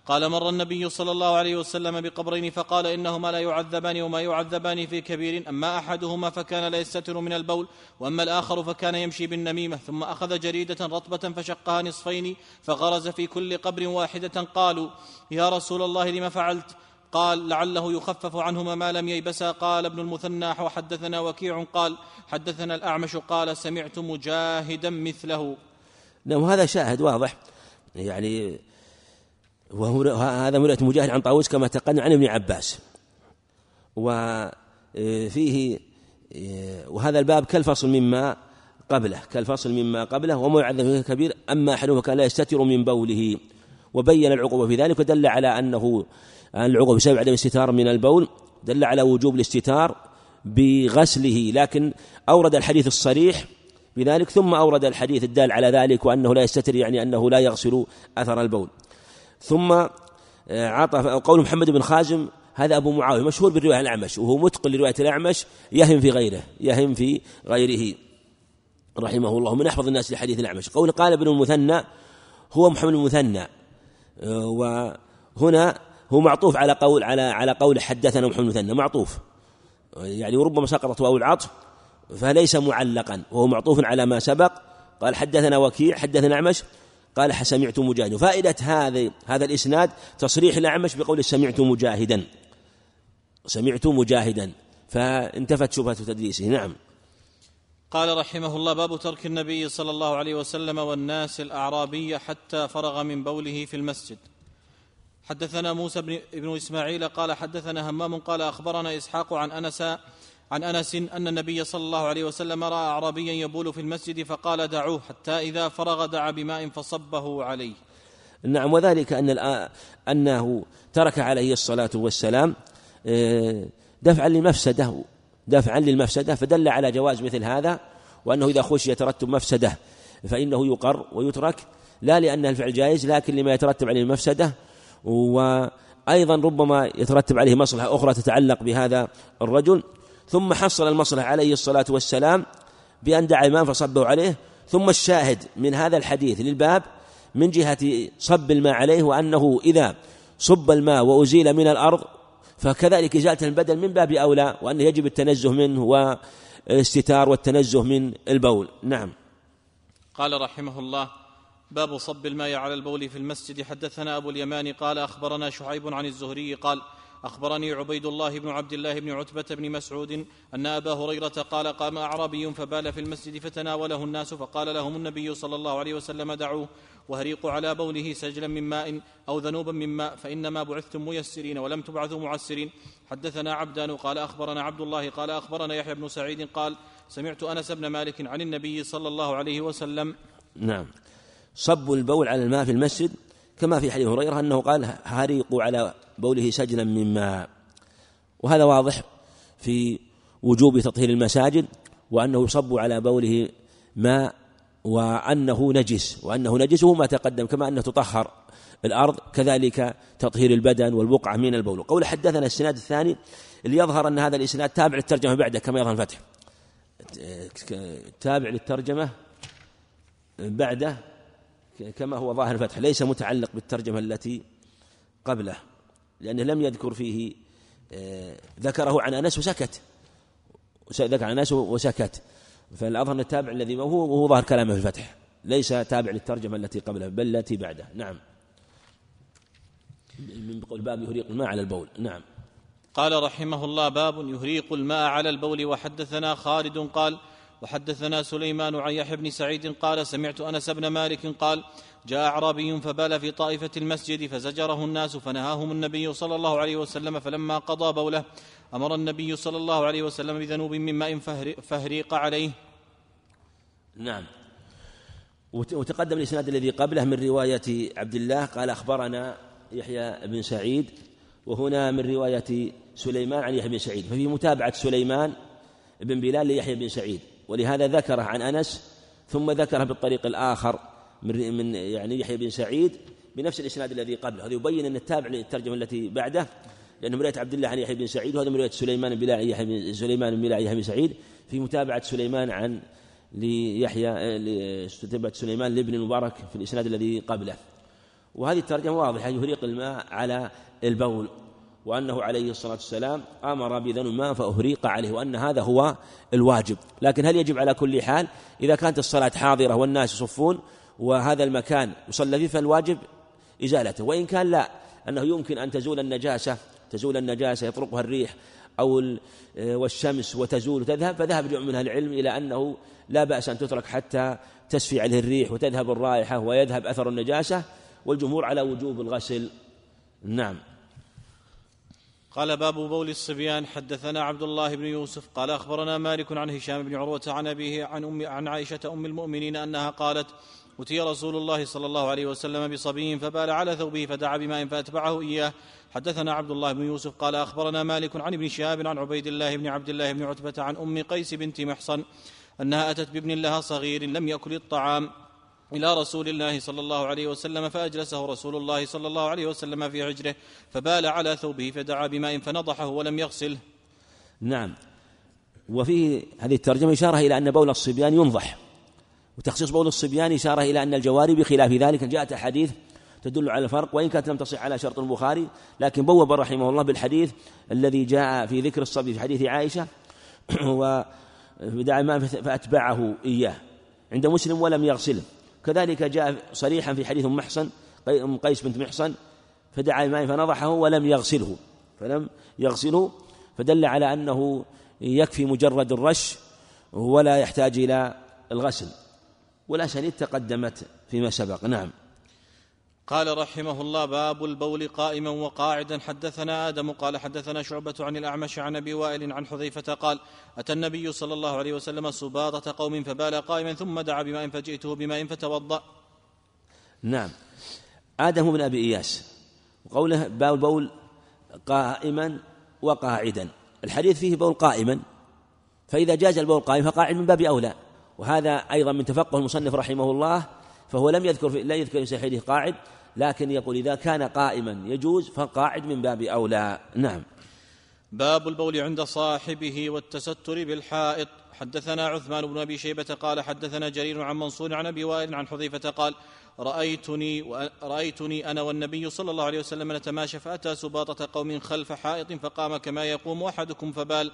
قال مر النبي صلى الله عليه وسلم بقبرين فقال إنهما لا يعذبان وما يعذبان في كبير أما أحدهما فكان لا يستتر من البول وأما الآخر فكان يمشي بالنميمة ثم أخذ جريدة رطبة فشقها نصفين فغرز في كل قبر واحدة قالوا يا رسول الله لم فعلت؟ قال لعله يخفف عنهما ما لم ييبسا. قال ابن المثنى وحدثنا وكيع قال حدثنا الأعمش قال سمعت مجاهدا مثله. نعم هذا شاهد واضح يعني وهذا مرأة مجاهد عن طاووس كما تقدم عن ابن عباس. وفيه وهذا الباب كالفصل مما قبله كالفصل مما قبله وما يعذب كبير أما أحدهما كان لا يستتر من بوله. وبين العقوبة في ذلك ودل على أنه العقوبة بسبب عدم الاستتار من البول دل على وجوب الاستتار بغسله. لكن أورد الحديث الصريح بذلك ثم أورد الحديث الدال على ذلك وأنه لا يستتر يعني أنه لا يغسل أثر البول. ثم آه، عطف قول محمد بن خازم هذا أبو معاوية مشهور بالرواية الأعمش وهو متقن لرواية الأعمش يهم في غيره يهم في غيره رحمه الله من أحفظ الناس لحديث الأعمش. قول قال ابن المثنى هو محمد المثنى آه، وهنا هو معطوف على قول على على قول حدثنا محمد المثنى معطوف. يعني وربما سقطت واو العطف فليس معلقا وهو معطوف على ما سبق قال حدثنا وكيع حدثنا أعمش قال سمعت مجاهدا. فائدة هذا هذا الإسناد تصريح الأعمش بقول سمعت مجاهدا. سمعت مجاهدا. فانتفت شبهة تدليسه. نعم. قال رحمه الله باب ترك النبي صلى الله عليه وسلم والناس الأعرابي حتى فرغ من بوله في المسجد. حدثنا موسى بن, بن إسماعيل قال حدثنا همام قال أخبرنا إسحاق عن أنس عن أنس أن النبي صلى الله عليه وسلم رأى أعرابيا يبول في المسجد فقال دعوه حتى إذا فرغ دعا بماء فصبه عليه. نعم وذلك أن أنه ترك عليه الصلاة والسلام آه، دفعا للمفسده دفعا للمفسده فدل على جواز مثل هذا وأنه إذا خشي يترتب مفسده فإنه يقر ويترك لا لأن الفعل جائز لكن لما يترتب عليه المفسده وأيضا ربما يترتب عليه مصلحة أخرى تتعلق بهذا الرجل ثم حصل المصلحة عليه الصلاة والسلام بأن دعا الإمام فصبه عليه. ثم الشاهد من هذا الحديث للباب من جهة صب الماء عليه وأنه إذا صب الماء وأزيل من الأرض فكذلك إزالة البدل من باب أولى وأنه يجب التنزه منه والاستتار والتنزه من البول. نعم. قال رحمه الله باب صب الماء على البول في المسجد. حدثنا أبو اليمان قال أخبرنا شعيب عن الزهري قال أخبرني عبيد الله بن عبد الله بن عتبة بن مسعود أن أبا هريرة قال قام أعرابي فبال في المسجد فتناوله الناس فقال لهم النبي صلى الله عليه وسلم دعوه وهريقوا على بوله سجلا من ماء أو ذنوبا من ماء فإنما بعثتم ميسرين ولم تبعثوا معسرين. حدثنا عبدان قال أخبرنا عبد الله قال أخبرنا يحيى بن سعيد قال سمعت أنس بن مالك عن النبي صلى الله عليه وسلم نعم. صب البول على الماء في المسجد كما في حديث هريرة أنه قال هريقوا على بوله سجلا من ماء. وهذا واضح في وجوب تطهير المساجد وأنه يصب على بوله ماء وأنه نجس وأنه نجس هو ما تقدم كما أنه تطهر الأرض كذلك تطهير البدن والبقعة من البول. قول حدثنا السناد الثاني اللي يظهر أن هذا الإسناد تابع للترجمة بعده كما يظهر الفتح. تابع للترجمة بعده كما هو ظاهر الفتح ليس متعلق بالترجمة التي قبله لأنه لم يذكر فيه آه، ذكره عن أنس وسكت. ذكر عن أنس وسكت. فالأظهر التابع الذي هو وهو ظاهر كلامه في الفتح. ليس تابع للترجمة التي قبله بل التي بعده. نعم. من قول باب يهريق الماء على البول. نعم. قال رحمه الله باب يهريق الماء على البول وحدثنا خالد قال وحدثنا سليمان عن يحيى بن سعيد قال سمعت أنس بن مالك قال جاء أعرابي فبال في طائفة المسجد فزجره الناس فنهاهم النبي صلى الله عليه وسلم فلما قضى بوله أمر النبي صلى الله عليه وسلم بذنوب من ماء فهريق عليه. نعم. وتقدم الإسناد الذي قبله من رواية عبد الله قال أخبرنا يحيى بن سعيد وهنا من رواية سليمان عن يحيى بن سعيد. ففي متابعة سليمان بن بلال ليحيى بن سعيد. ولهذا ذكره عن أنس ثم ذكره بالطريق الآخر من من يعني يحيى بن سعيد بنفس الإسناد الذي قبله. هذا يبين أن التابع للترجمة التي بعده لأن من رواية عبد الله عن يحيى بن سعيد وهذا من رواية سليمان بن يحيى سليمان بن يحيى بن سعيد في متابعة سليمان عن ليحيى لتتبعة سليمان لابن المبارك في الإسناد الذي قبله. وهذه الترجمة واضحة يهريق الماء على البول. وأنه عليه الصلاة والسلام أمر بذنب ماء فأهريق عليه وأن هذا هو الواجب. لكن هل يجب على كل حال؟ إذا كانت الصلاة حاضرة والناس يصفون وهذا المكان يصلى فيه فالواجب إزالته وإن كان لا أنه يمكن أن تزول النجاسة تزول النجاسة يطرقها الريح أو والشمس وتزول وتذهب فذهب جمع من أهل العلم إلى أنه لا بأس أن تترك حتى تسفي عليه الريح وتذهب الرائحة ويذهب أثر النجاسة والجمهور على وجوب الغسل. نعم. قال باب بول الصبيان حدثنا عبد الله بن يوسف قال أخبرنا مالك عن هشام بن عروة عن أبيه عن ام عن عائشة أم المؤمنين أنها قالت أتي رسول الله صلى الله عليه وسلم بصبي فبال على ثوبه فدعا بماء فأتبعه إياه. حدثنا عبد الله بن يوسف قال أخبرنا مالك عن ابن شهاب عن عبيد الله بن عبد الله بن عتبة عن أم قيس بنت محصن أنها أتت بابن لها صغير لم يأكل الطعام. إلى رسول الله صلى الله عليه وسلم فأجلسه رسول الله صلى الله عليه وسلم في حجره فبال على ثوبه فدعا بماء فنضحه ولم يغسله نعم. وفي هذه الترجمة إشارة إلى أن بول الصبيان ينضح. وتخصيص بول الصبيان إشارة إلى أن الجواري بخلاف ذلك. جاءت أحاديث تدل على الفرق وإن كانت لم تصح على شرط البخاري. لكن بوب رحمه الله بالحديث الذي جاء في ذكر الصبي في حديث عائشة ودعا الماء فأتبعه إياه. عند مسلم ولم يغسله كذلك جاء صريحا في حديث محصن أم قيس بنت محصن فدعا الماء فنضحه ولم يغسله فلم يغسله فدل على أنه يكفي مجرد الرش ولا يحتاج إلى الغسل. والأسانيد تقدمت فيما سبق. نعم. قال رحمه الله باب البول قائما وقاعدا. حدثنا آدم قال حدثنا شعبة عن الأعمش عن أبي وائل عن حذيفة قال أتى النبي صلى الله عليه وسلم سباطه قوم فبال قائما ثم دعا بماء فجئته بماء فتوضأ. نعم. آدم بن أبي إياس. وقوله باب البول قائما وقاعدا. الحديث فيه بول قائما. فإذا جاز البول قائما فقاعد من باب أولى. وهذا أيضا من تفقه المصنف رحمه الله فهو لم يذكر لا يذكر في قاعد. لكن يقول إذا كان قائما يجوز فالقاعد من باب أولى. نعم. باب البول عند صاحبه والتستر بالحائط. حدثنا عثمان بن أبي شيبة قال حدثنا جرير عن منصور عن أبي وائل عن حذيفة قال رأيتني رأيتني أنا والنبي صلى الله عليه وسلم نتماشى فأتى سباطة قوم خلف حائط فقام كما يقوم أحدكم فبال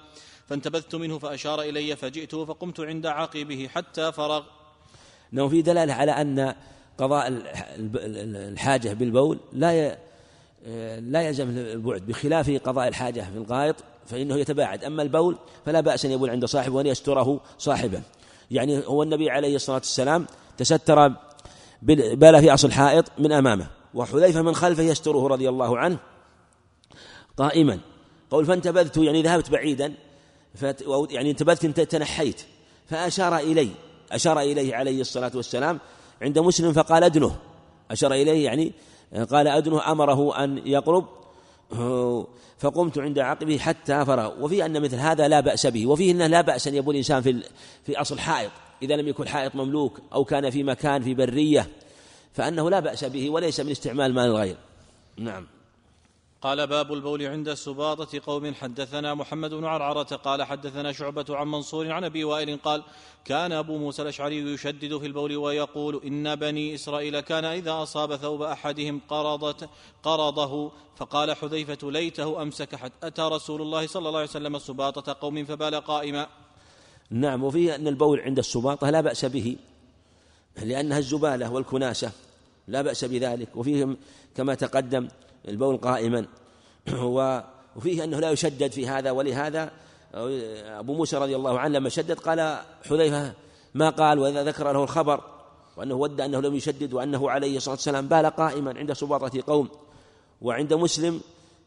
فانتبذت منه فأشار إلي فجئته فقمت عند عقبه حتى فرغ. انه في دلالة على أن قضاء الحاجة بالبول لا لا يلزم البعد. بخلاف قضاء الحاجة في الغائط فإنه يتباعد. أما البول فلا بأس أن يبول عند صاحبه وأن يستره صاحبه. يعني هو النبي عليه الصلاة والسلام تستر بال في أصل حائط من أمامه وحذيفة من خلفه يستره رضي الله عنه قائما. قول فانتبذت يعني ذهبت بعيدا يعني انتبذت تنحيت فأشار إلي أشار إليه عليه الصلاة والسلام عند مسلم فقال أدنه. أشار إليه يعني قال أدنه أمره أن يقرب. فقمت عند عقبه حتى فرغ. وفيه أن مثل هذا لا بأس به. وفيه أنه لا بأس أن يبول الإنسان في في أصل حائط. إذا لم يكن حائط مملوك أو كان في مكان في برية فأنه لا بأس به وليس من استعمال مال الغير. نعم. قال باب البول عند سباطة قوم. حدثنا محمد بن عرعرة قال حدثنا شعبة عن منصور عن أبي وائل قال كان أبو موسى الأشعري يشدد في البول ويقول إن بني إسرائيل كان إذا أصاب ثوب أحدهم قرضت قرضه. فقال حذيفة ليته أمسك حتى أتى رسول الله صلى الله عليه وسلم سباطة قوم فبال قائما. نعم وفيه أن البول عند السباطة لا بأس به لأنها الزبالة والكناسة لا بأس بذلك. وفيه كما تقدم البول قائما. وفيه أنه لا يشدد في هذا ولهذا أبو موسى رضي الله عنه لما شدد قال حذيفة ما قال وإذا ذكر له الخبر وأنه ود أنه لم يشدد وأنه عليه الصلاة والسلام بال قائما عند سباطة قوم. وعند مسلم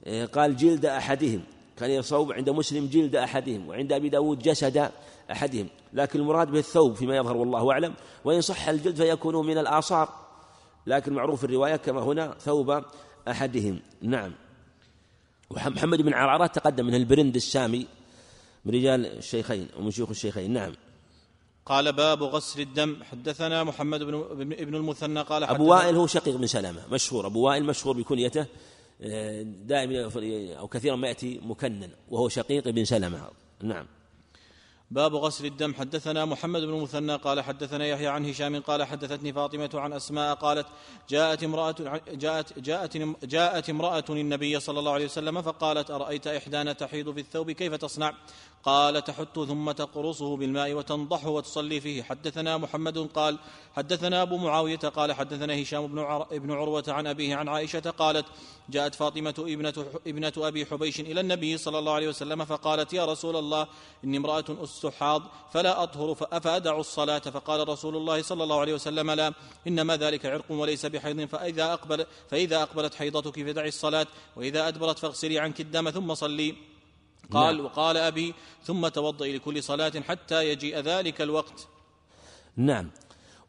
آه، قال جلد أحدهم. كان يصوب عند مسلم جلد أحدهم وعند أبي داود جسد أحدهم. لكن المراد به الثوب فيما يظهر والله أعلم. وإن صح الجلد فيكون من الآثار لكن معروف الرواية كما هنا ثوب أحدهم. نعم. ومحمد بن عرعرة تقدم من البرند السامي من رجال الشيخين ومن شيوخ الشيخين. نعم. قال باب غسل الدم. حدثنا محمد بن ابن المثنى قال أبو وائل هو شقيق بن سلمة مشهور. أبو وائل مشهور بكنيته آه، دائما أو كثيرا ما يأتي مكنن وهو شقيق بن سلمة نعم. باب غسل الدم حدثنا محمد بن مثنى قال حدثنا يحيى عن هشام قال حدثتني فاطمة عن أسماء قالت جاءت امرأة جاءت جاءت جاءت امرأة النبي صلى الله عليه وسلم فقالت أرأيت إحدانا تحيض في الثوب كيف تصنع؟ قال تحت ثم تقرصه بالماء وتنضحه وتصلي فيه. حدثنا محمد قال حدثنا أبو معاوية قال حدثنا هشام بن, عر... بن عروة عن أبيه عن عائشة قالت جاءت فاطمة ابنة, ابنة أبي حبيش إلى النبي صلى الله عليه وسلم فقالت يا رسول الله إني امرأة أستحاض فلا أطهر فأدع الصلاة. فقال رسول الله صلى الله عليه وسلم لا إنما ذلك عرق وليس بحيض. فإذا أقبل فإذا أقبلت حيضتك فدعي الصلاة وإذا أدبرت فاغسلي عنك الدم ثم صلي. قال نعم. وقال أبي ثم توضئي لكل صلاة حتى يجيء ذلك الوقت. نعم.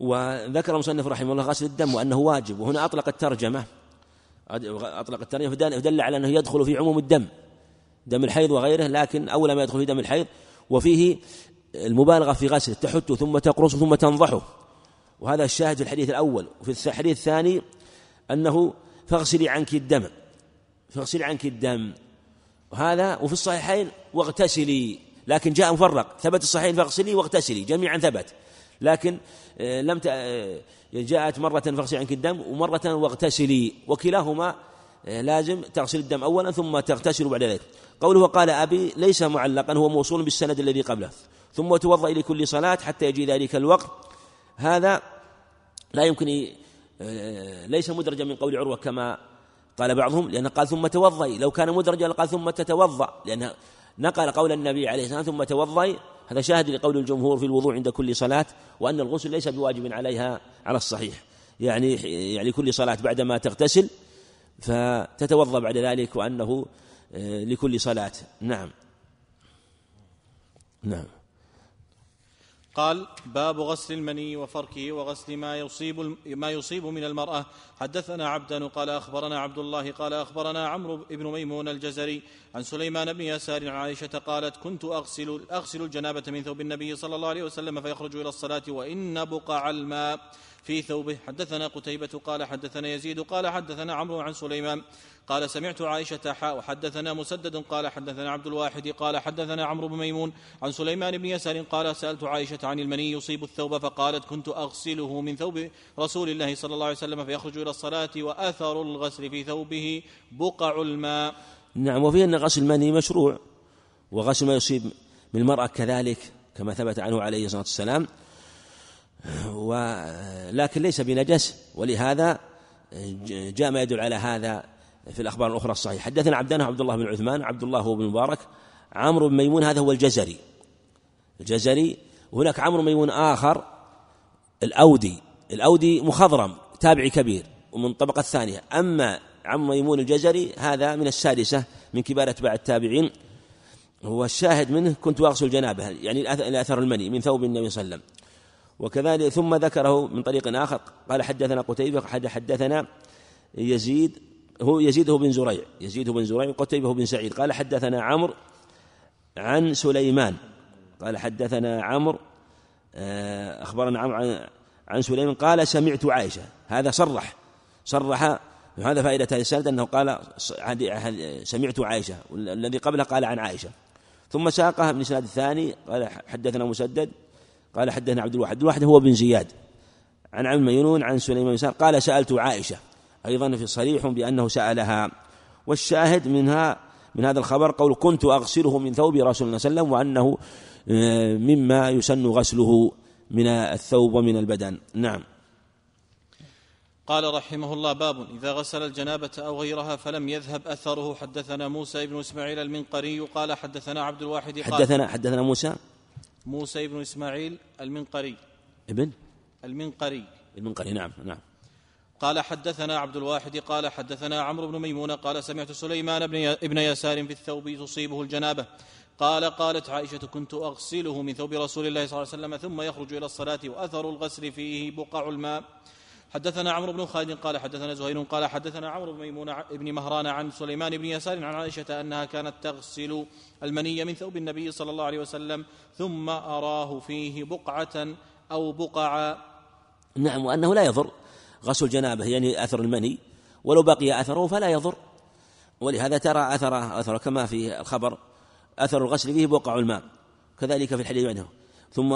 وذكر المصنف رحمه الله غسل الدم وأنه واجب وهنا أطلق الترجمة. أطلق الترجمة فدل على أنه يدخل في عموم الدم دم الحيض وغيره لكن أول ما يدخل في دم الحيض. وفيه المبالغة في غسله تحته ثم تقرصه ثم تنضحه وهذا الشاهد في الحديث الأول. وفي الحديث الثاني أنه فاغسلي عنك الدم فاغسلي عنك الدم. وهذا وفي الصحيحين واغتسلي لكن جاء مفرق. ثبت الصحيحين فاغسلي واغتسلي جميعا ثبت. لكن آه، لم آه، جاءت مرة فاغسلي عنك الدم ومرة واغتسلي. وكلاهما آه، لازم تغسل الدم أولا ثم تغتسل بعد ذلك. قوله وقال أبي ليس معلقا هو موصول بالسند الذي قبله. ثم توضأ لكل صلاة حتى يجي ذلك الوقت. هذا لا يمكن ليس مدرجا من قول عروة كما قال بعضهم لأنه قال ثم توضئي لو كان مدرجا قال ثم تتوضأ. لأن نقل قول النبي عليه الصلاة والسلام ثم توضئي هذا شاهد لقول الجمهور في الوضوء عند كل صلاة وأن الغسل ليس بواجب عليها على الصحيح. يعني يعني كل صلاة بعدما تغتسل فتتوضأ بعد ذلك وأنه آه، لكل صلاة. نعم. نعم. قال باب غسل المني وفركه وغسل ما يصيب ما يصيب من المرأة. حدثنا عبدا قال أخبرنا عبد الله قال أخبرنا عمرو بن ميمون الجزري عن سليمان بن يسار عن عائشة قالت كنت أغسل أغسل الجنابة من ثوب النبي صلى الله عليه وسلم فيخرج إلى الصلاة وإن بقع الماء. في ثوبه. حدثنا قتيبة قال حدثنا يزيد قال حدثنا عمرو عن سليمان قال سمعت عائشة حاء وحدثنا مسدد قال حدثنا عبد الواحد قال حدثنا عمرو بن ميمون عن سليمان بن يسار قال سألت عائشة عن المني يصيب الثوب فقالت كنت أغسله من ثوب رسول الله صلى الله عليه وسلم فيخرج إلى الصلاة وأثر الغسل في ثوبه بقع الماء. نعم وفيه أن غسل المني مشروع وغسل ما يصيب من المرأة كذلك كما ثبت عنه عليه الصلاة والسلام. ولكن ليس بنجس ولهذا جاء ما يدل على هذا في الأخبار الأخرى الصحيحة. حدثنا عبدنا عبد الله بن عثمان عبد الله بن مبارك عمرو بن ميمون هذا هو الجزري. الجزري وهناك عمرو ميمون آخر الأودي. الأودي مخضرم تابعي كبير ومن الطبقة الثانية. أما عم ميمون الجزري هذا من السادسة من كبار أتباع التابعين. هو الشاهد منه كنت أغسل جنابه يعني الأثر المني من ثوب النبي صلى الله عليه وسلم. وكذلك ثم ذكره من طريق آخر. قال حدثنا قتيبة حدثنا يزيد هو يزيد بن زريع يزيد بن زريع قتيبة بن سعيد. قال حدثنا عمرو عن سليمان. قال حدثنا عمرو آه، أخبرنا عمرو عن سليمان قال سمعت عائشة. هذا صرح صرح هذا فائدة هذه السند أنه قال سمعت عائشة والذي قبله قال عن عائشة. ثم ساقها من الإسناد الثاني قال حدثنا مسدد قال حدثنا عبد الواحد الواحد هو بن زياد عن عم مينون عن سليمان بن قال سألت عائشة أيضا في صريح بأنه سألها والشاهد منها من هذا الخبر قول كنت أغسله من ثوب رسول الله صلى الله عليه وسلم وأنه آه، مما يسن غسله من الثوب ومن البدن. نعم. قال رحمه الله باب إذا غسل الجنابة أو غيرها فلم يذهب أثره. حدثنا موسى بن إسماعيل المنقري قال حدثنا عبد الواحد قال حدثنا حدثنا موسى؟ موسى بن إسماعيل المنقري. ابن؟ المنقري. المنقري نعم نعم. قال حدثنا عبد الواحد قال حدثنا عمرو بن ميمون قال سمعت سليمان بن ابن يسار في الثوب تصيبه الجنابة. قال قالت عائشة كنت أغسله من ثوب رسول الله صلى الله عليه وسلم ثم يخرج إلى الصلاة وأثر الغسل فيه بقع الماء. حدثنا عمرو بن خالد قال حدثنا زهير قال حدثنا عمرو بن ميمون بن مهران عن سليمان بن يسار عن عائشة أنها كانت تغسل المني من ثوب النبي صلى الله عليه وسلم ثم أراه فيه بقعة أو بقعا نعم وأنه لا يضر غسل جنابه يعني أثر المني ولو بقي أثره فلا يضر. ولهذا ترى أثره أثره كما في الخبر أثر الغسل فيه بقع الماء كذلك في الحديث عنه. ثم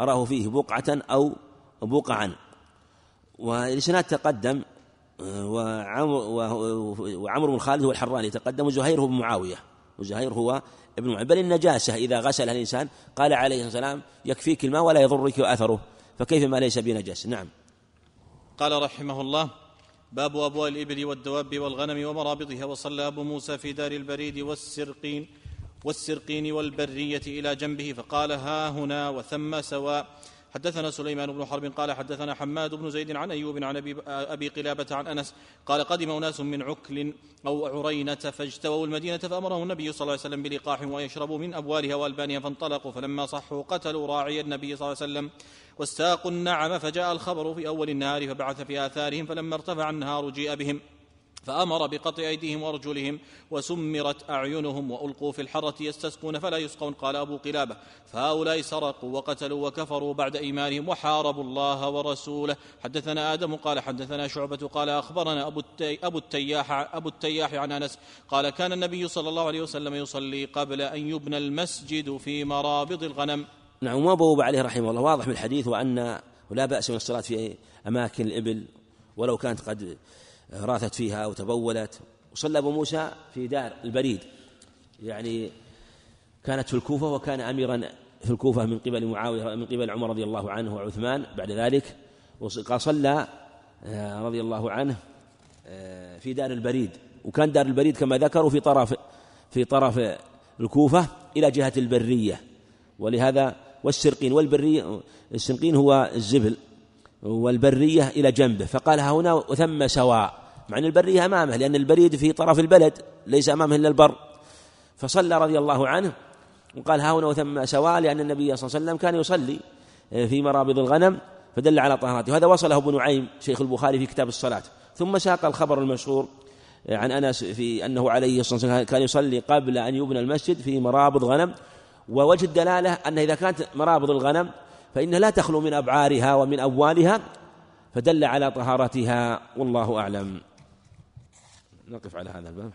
أراه فيه بقعة أو بقعا. والإسناد تقدم وعمر بن خالد هو الحراني تقدم وزهير هو بن معاوية. وزهير هو ابن معاوية. بل النجاسة إذا غسلها الإنسان قال عليه والسلام يكفيك الماء ولا يضرك أثره. فكيف ما ليس بنجس نعم. قال رحمه الله باب أبواء الإبل والدواب والغنم ومرابطها وصلى أبو موسى في دار البريد والسرقين والسرقين والبرية إلى جنبه فقال ها هنا وثم سواء. حدثنا سليمان بن حرب قال حدثنا حماد بن زيد عن أيوب عن ابي أبي قلابة عن أنس قال قدم أناس من عكل أو عرينة فاجتووا المدينة فامرهم النبي صلى الله عليه وسلم بلقاح ويشربوا من أبوالها وألبانها فانطلقوا فلما صحوا قتلوا راعي النبي صلى الله عليه وسلم واستاقوا النعم فجاء الخبر في أول النهار فبعث في آثارهم فلما ارتفع النهار جيء بهم فأمر بقطع أيديهم وأرجلهم وسمرت أعينهم وألقوا في الحرة يستسقون فلا يسقون. قال أبو قلابة فهؤلاء سرقوا وقتلوا وكفروا بعد إيمانهم وحاربوا الله ورسوله. حدثنا آدم قال حدثنا شعبة قال أخبرنا أبو, التي أبو التياح أبو التياح عن أنس قال كان النبي صلى الله عليه وسلم يصلي قبل أن يبنى المسجد في مرابض الغنم. نعم وما بوب عليه رحمه الله واضح من الحديث وأن لا بأس من الصلاة في أماكن الإبل ولو كانت قد راثت فيها أو تبولت وصلى أبو موسى في دار البريد. يعني كانت في الكوفة وكان أميرا في الكوفة من قبل معاوية من قبل عمر رضي الله عنه وعثمان بعد ذلك. صلى آه، رضي الله عنه آه، في دار البريد. وكان دار البريد كما ذكروا في طرف في طرف الكوفة إلى جهة البرية. ولهذا والسرقين والبرية السرقين هو الزبل. والبرية إلى جنبه. فقال ها هنا وثم سواء. مع أن البرية أمامه لأن البريد في طرف البلد ليس أمامه إلا البر. فصلى رضي الله عنه وقال ها هنا وثم سواء لأن النبي صلى الله عليه وسلم كان يصلي في مرابض الغنم فدل على طهارته وهذا وصله ابن نعيم شيخ البخاري في كتاب الصلاة. ثم ساق الخبر المشهور عن أنس في أنه عليه الصلاة والسلام كان يصلي قبل أن يبنى المسجد في مرابض غنم. ووجه الدلالة أن إذا كانت مرابض الغنم فإنها لا تخلو من أبعارها ومن أبوالها فدل على طهارتها والله أعلم. نقف على هذا الباب.